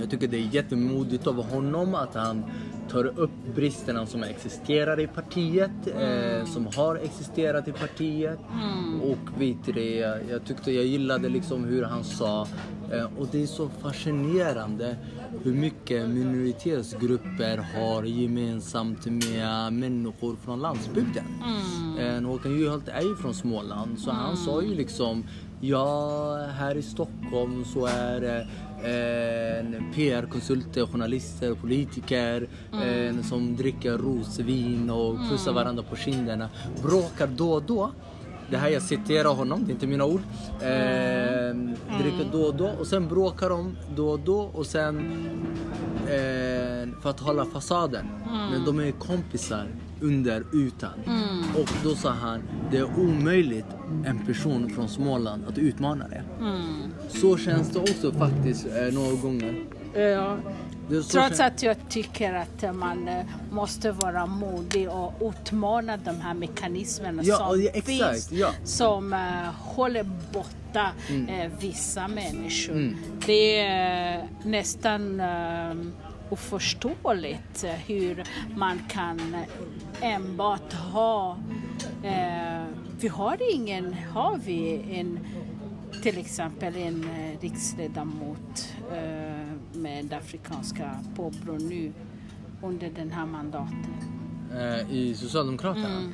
Jag tycker det är jättemodigt av honom att han tar upp bristerna som existerar i partiet, eh, som har existerat i partiet. Och vet det, jag, tyckte jag gillade liksom hur han sa, eh, och det är så fascinerande hur mycket minoritetsgrupper har gemensamt med människor från landsbygden. Eh, Håkan Juholt är ju från Småland så han sa ju liksom Ja, här i Stockholm så är det eh, PR-konsulter, journalister, politiker eh, som dricker rosvin och pussar varandra på kinderna. Bråkar då och då. Det här jag citerar honom, det är inte mina ord. Eh, dricker då och då och sen bråkar de då och då och sen eh, för att hålla fasaden. Men de är kompisar under utan. Och då sa han, det är omöjligt en person från Småland att utmana det. Så känns det också faktiskt eh, några gånger. Ja. Trots att jag tycker att man eh, måste vara modig och utmana de här mekanismerna Ja, som ja, exakt, finns, ja. som eh, håller borta eh, vissa människor. Mm. Det är eh, nästan eh, oförståeligt eh, hur man kan enbart ha eh, vi har ingen, har vi en till exempel en eh, riksledamot eh, med afrikanska påbrå nu under den här mandaten. Eh, I Socialdemokraterna?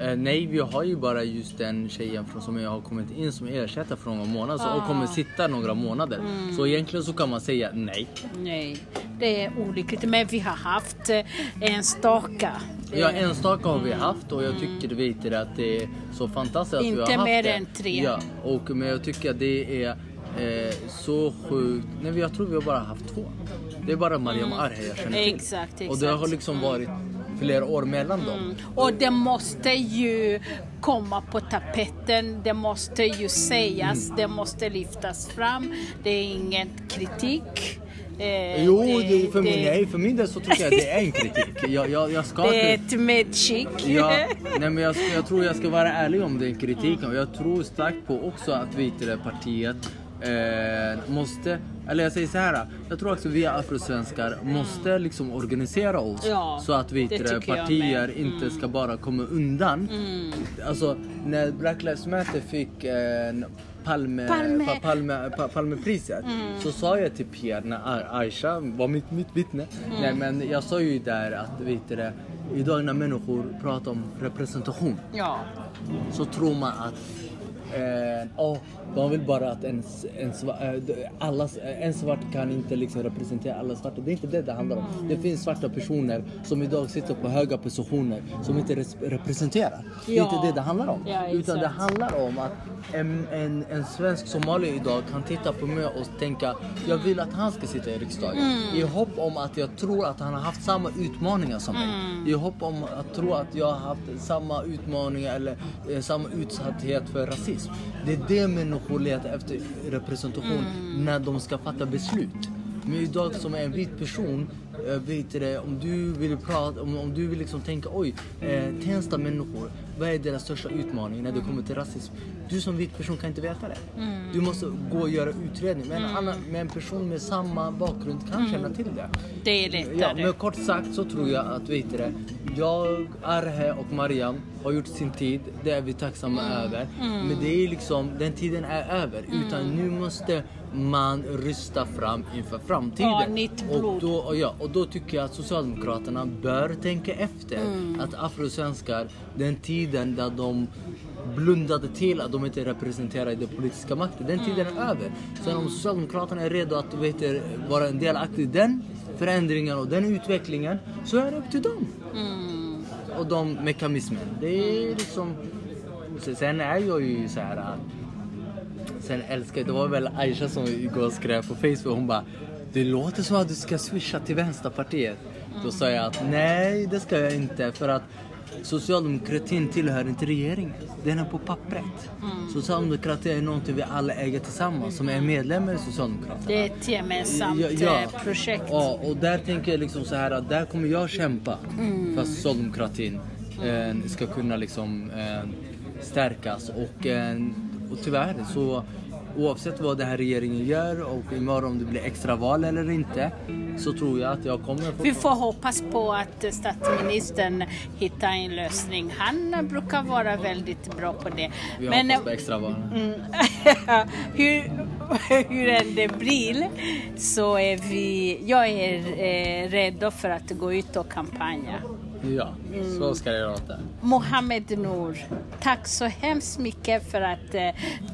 Eh, nej, vi har ju bara just den tjejen från, som jag har kommit in som ersättare för några månader så, och kommer sitta några månader. Så egentligen så kan man säga nej. Nej, det är olyckligt. Men vi har haft eh, enstaka. Ja, eh, enstaka har vi haft och jag tycker vet du, att det är så fantastiskt att vi Inte har haft mer det. än tre. Ja, och, men jag tycker att det är eh, så sjukt. Nej, jag tror vi har bara haft två. Det är bara Mariam Arhe jag känner till. Exakt, Och det exakt. Mm. har liksom varit flera år mellan dem. Och det måste ju komma på tapeten, det måste ju sägas, Mm. det måste lyftas fram. Det är ingen kritik. Eh, Jo, det, för, min, nej, för min del så tycker jag att det är en kritik. Jag, jag, jag ska det är ett medskick. Ja, nej men jag, jag tror jag ska vara ärlig om den kritiken och jag tror starkt på också att vi till det partiet eh, måste, eller jag säger så här, jag tror också vi afrosvenskar måste liksom organisera oss Ja, så att vi det partier med. inte ska bara komma undan. Alltså när Black Lives Matter fick eh, Palme, Palme. Pa, Palme, pa, Palmepriset så sa jag till Pierre när Ai- Aisha var mitt, mitt vittne. Nej men jag sa ju där att vet du idag när människor pratar om representation Ja. så tror man att eh, de vill bara att en, en, sva- eh, alla, eh, en svart kan inte liksom representera alla svarta. Det är inte det det handlar om. Det finns svarta personer som idag sitter på höga positioner som inte res- representerar. Det är inte det det handlar om. Ja, Utan det handlar om att en, en, en svensk somalier idag kan titta på mig och tänka jag vill att han ska sitta i riksdagen. I hopp om att jag tror att han har haft samma utmaningar som mig. I hopp om att tro att jag har haft samma utmaningar eller eh, samma utsatthet för rasism. Det är det människor letar efter representation när de ska fatta beslut. Men idag som en vit person, vet du det, om du vill prata, om, om du vill liksom tänka oj, eh, Tensta människor, vad är deras största utmaning när det kommer till rasism? Du som vit person kan inte veta det. Du måste gå och göra utredning. Men en, annan, men en person med samma bakgrund kan känna till det. Det är Ja, lättare. men kort sagt så tror jag att vet det, jag, Arhe och Mariam har gjort sin tid. Det är vi tacksamma över. Men det är liksom, den tiden är över. Utan nu måste man rysta fram inför framtiden. Ja, nytt blod. Och då, ja, och då tycker jag att Socialdemokraterna bör tänka efter. Att afrosvenskar, den tiden där de blundade till att de inte representerar den politiska makten. Den tiden är över. Sen om Socialdemokraterna är redo att vet vara en delaktig i den förändringen och den utvecklingen så är det upp till dem. Och de mekanismen. Det är liksom... Sen är jag ju så här att Sen älskar det var väl Aisha som igår skrev på Facebook, hon bara Det låter som att du ska swisha till Vänsterpartiet. Då sa jag att nej, det ska jag inte för att Socialdemokratin tillhör inte regeringen. Den är på pappret. Socialdemokratin är någonting vi alla äger tillsammans som är medlemmar i Socialdemokraterna. Det är ett gemensamt Ja, ja. eh, projekt. Ja, och där tänker jag liksom så här att där kommer jag kämpa för att socialdemokratin eh, ska kunna liksom eh, stärkas och, eh, och tyvärr så oavsett vad den här regeringen gör och imorgon om det blir extraval eller inte så tror jag att jag kommer få Vi får hoppas på att statsministern hittar en lösning. Han brukar vara väldigt bra på det. vi Men hoppas på extraval. mm, hur, hur än det blir så är vi, jag är eh, redo för att gå ut och kampanja. Ja, så ska det låta. Mohammed Nour, tack så hemskt mycket för att eh,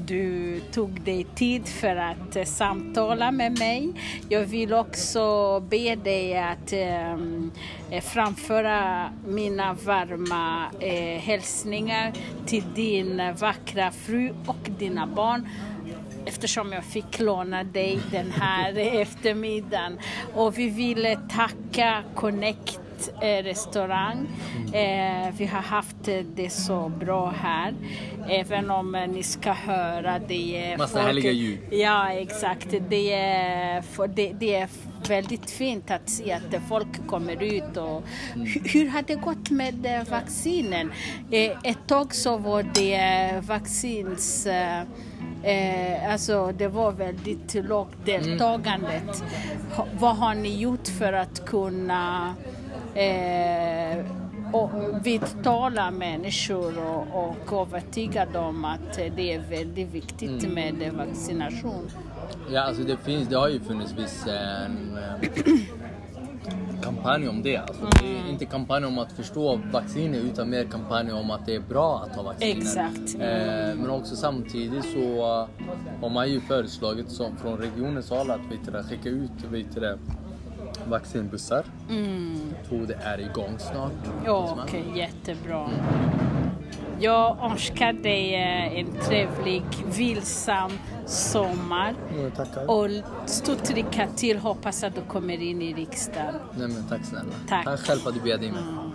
du tog dig tid för att eh, samtala med mig. Jag vill också be dig att eh, framföra mina varma eh, hälsningar till din vackra fru och dina barn. eftersom jag fick låna dig den här eftermiddagen. Och vi ville tacka Connect restaurang. Eh, vi har haft det så bra här. Även om eh, ni ska höra det är... Massa härliga ljud. Ja, exakt. Det är, för det, det är väldigt fint att se att folk kommer ut och hur, hur har det gått med eh, vaccinen? Eh, ett tag så var det vaccins eh, Eh, alltså det var väldigt lågt deltagandet. Ha, vad har ni gjort för att kunna eh, och vidtala människor och, och övertyga dem att det är väldigt viktigt med vaccination? Ja, alltså det finns, det har ju funnits viss en, eh, kampanj om det. Alltså, Det är inte kampanj om att förstå vacciner utan mer kampanj om att det är bra att ta vacciner. Exakt. Eh, men också samtidigt så eh, har man ju föreslagit som från regionens håll att vet du, skicka ut vet du, det, vaccinbussar. Mm. Jag tror det är igång snart. Ja, Okej, jättebra. Jag önskar dig en trevlig, vilsam sommar. Mm, tackar. Och stort lycka till. Hoppas att du kommer in i riksdagen. Nej, men tack snälla. Tack. Tack själv för att du bjöd in mig. Mm.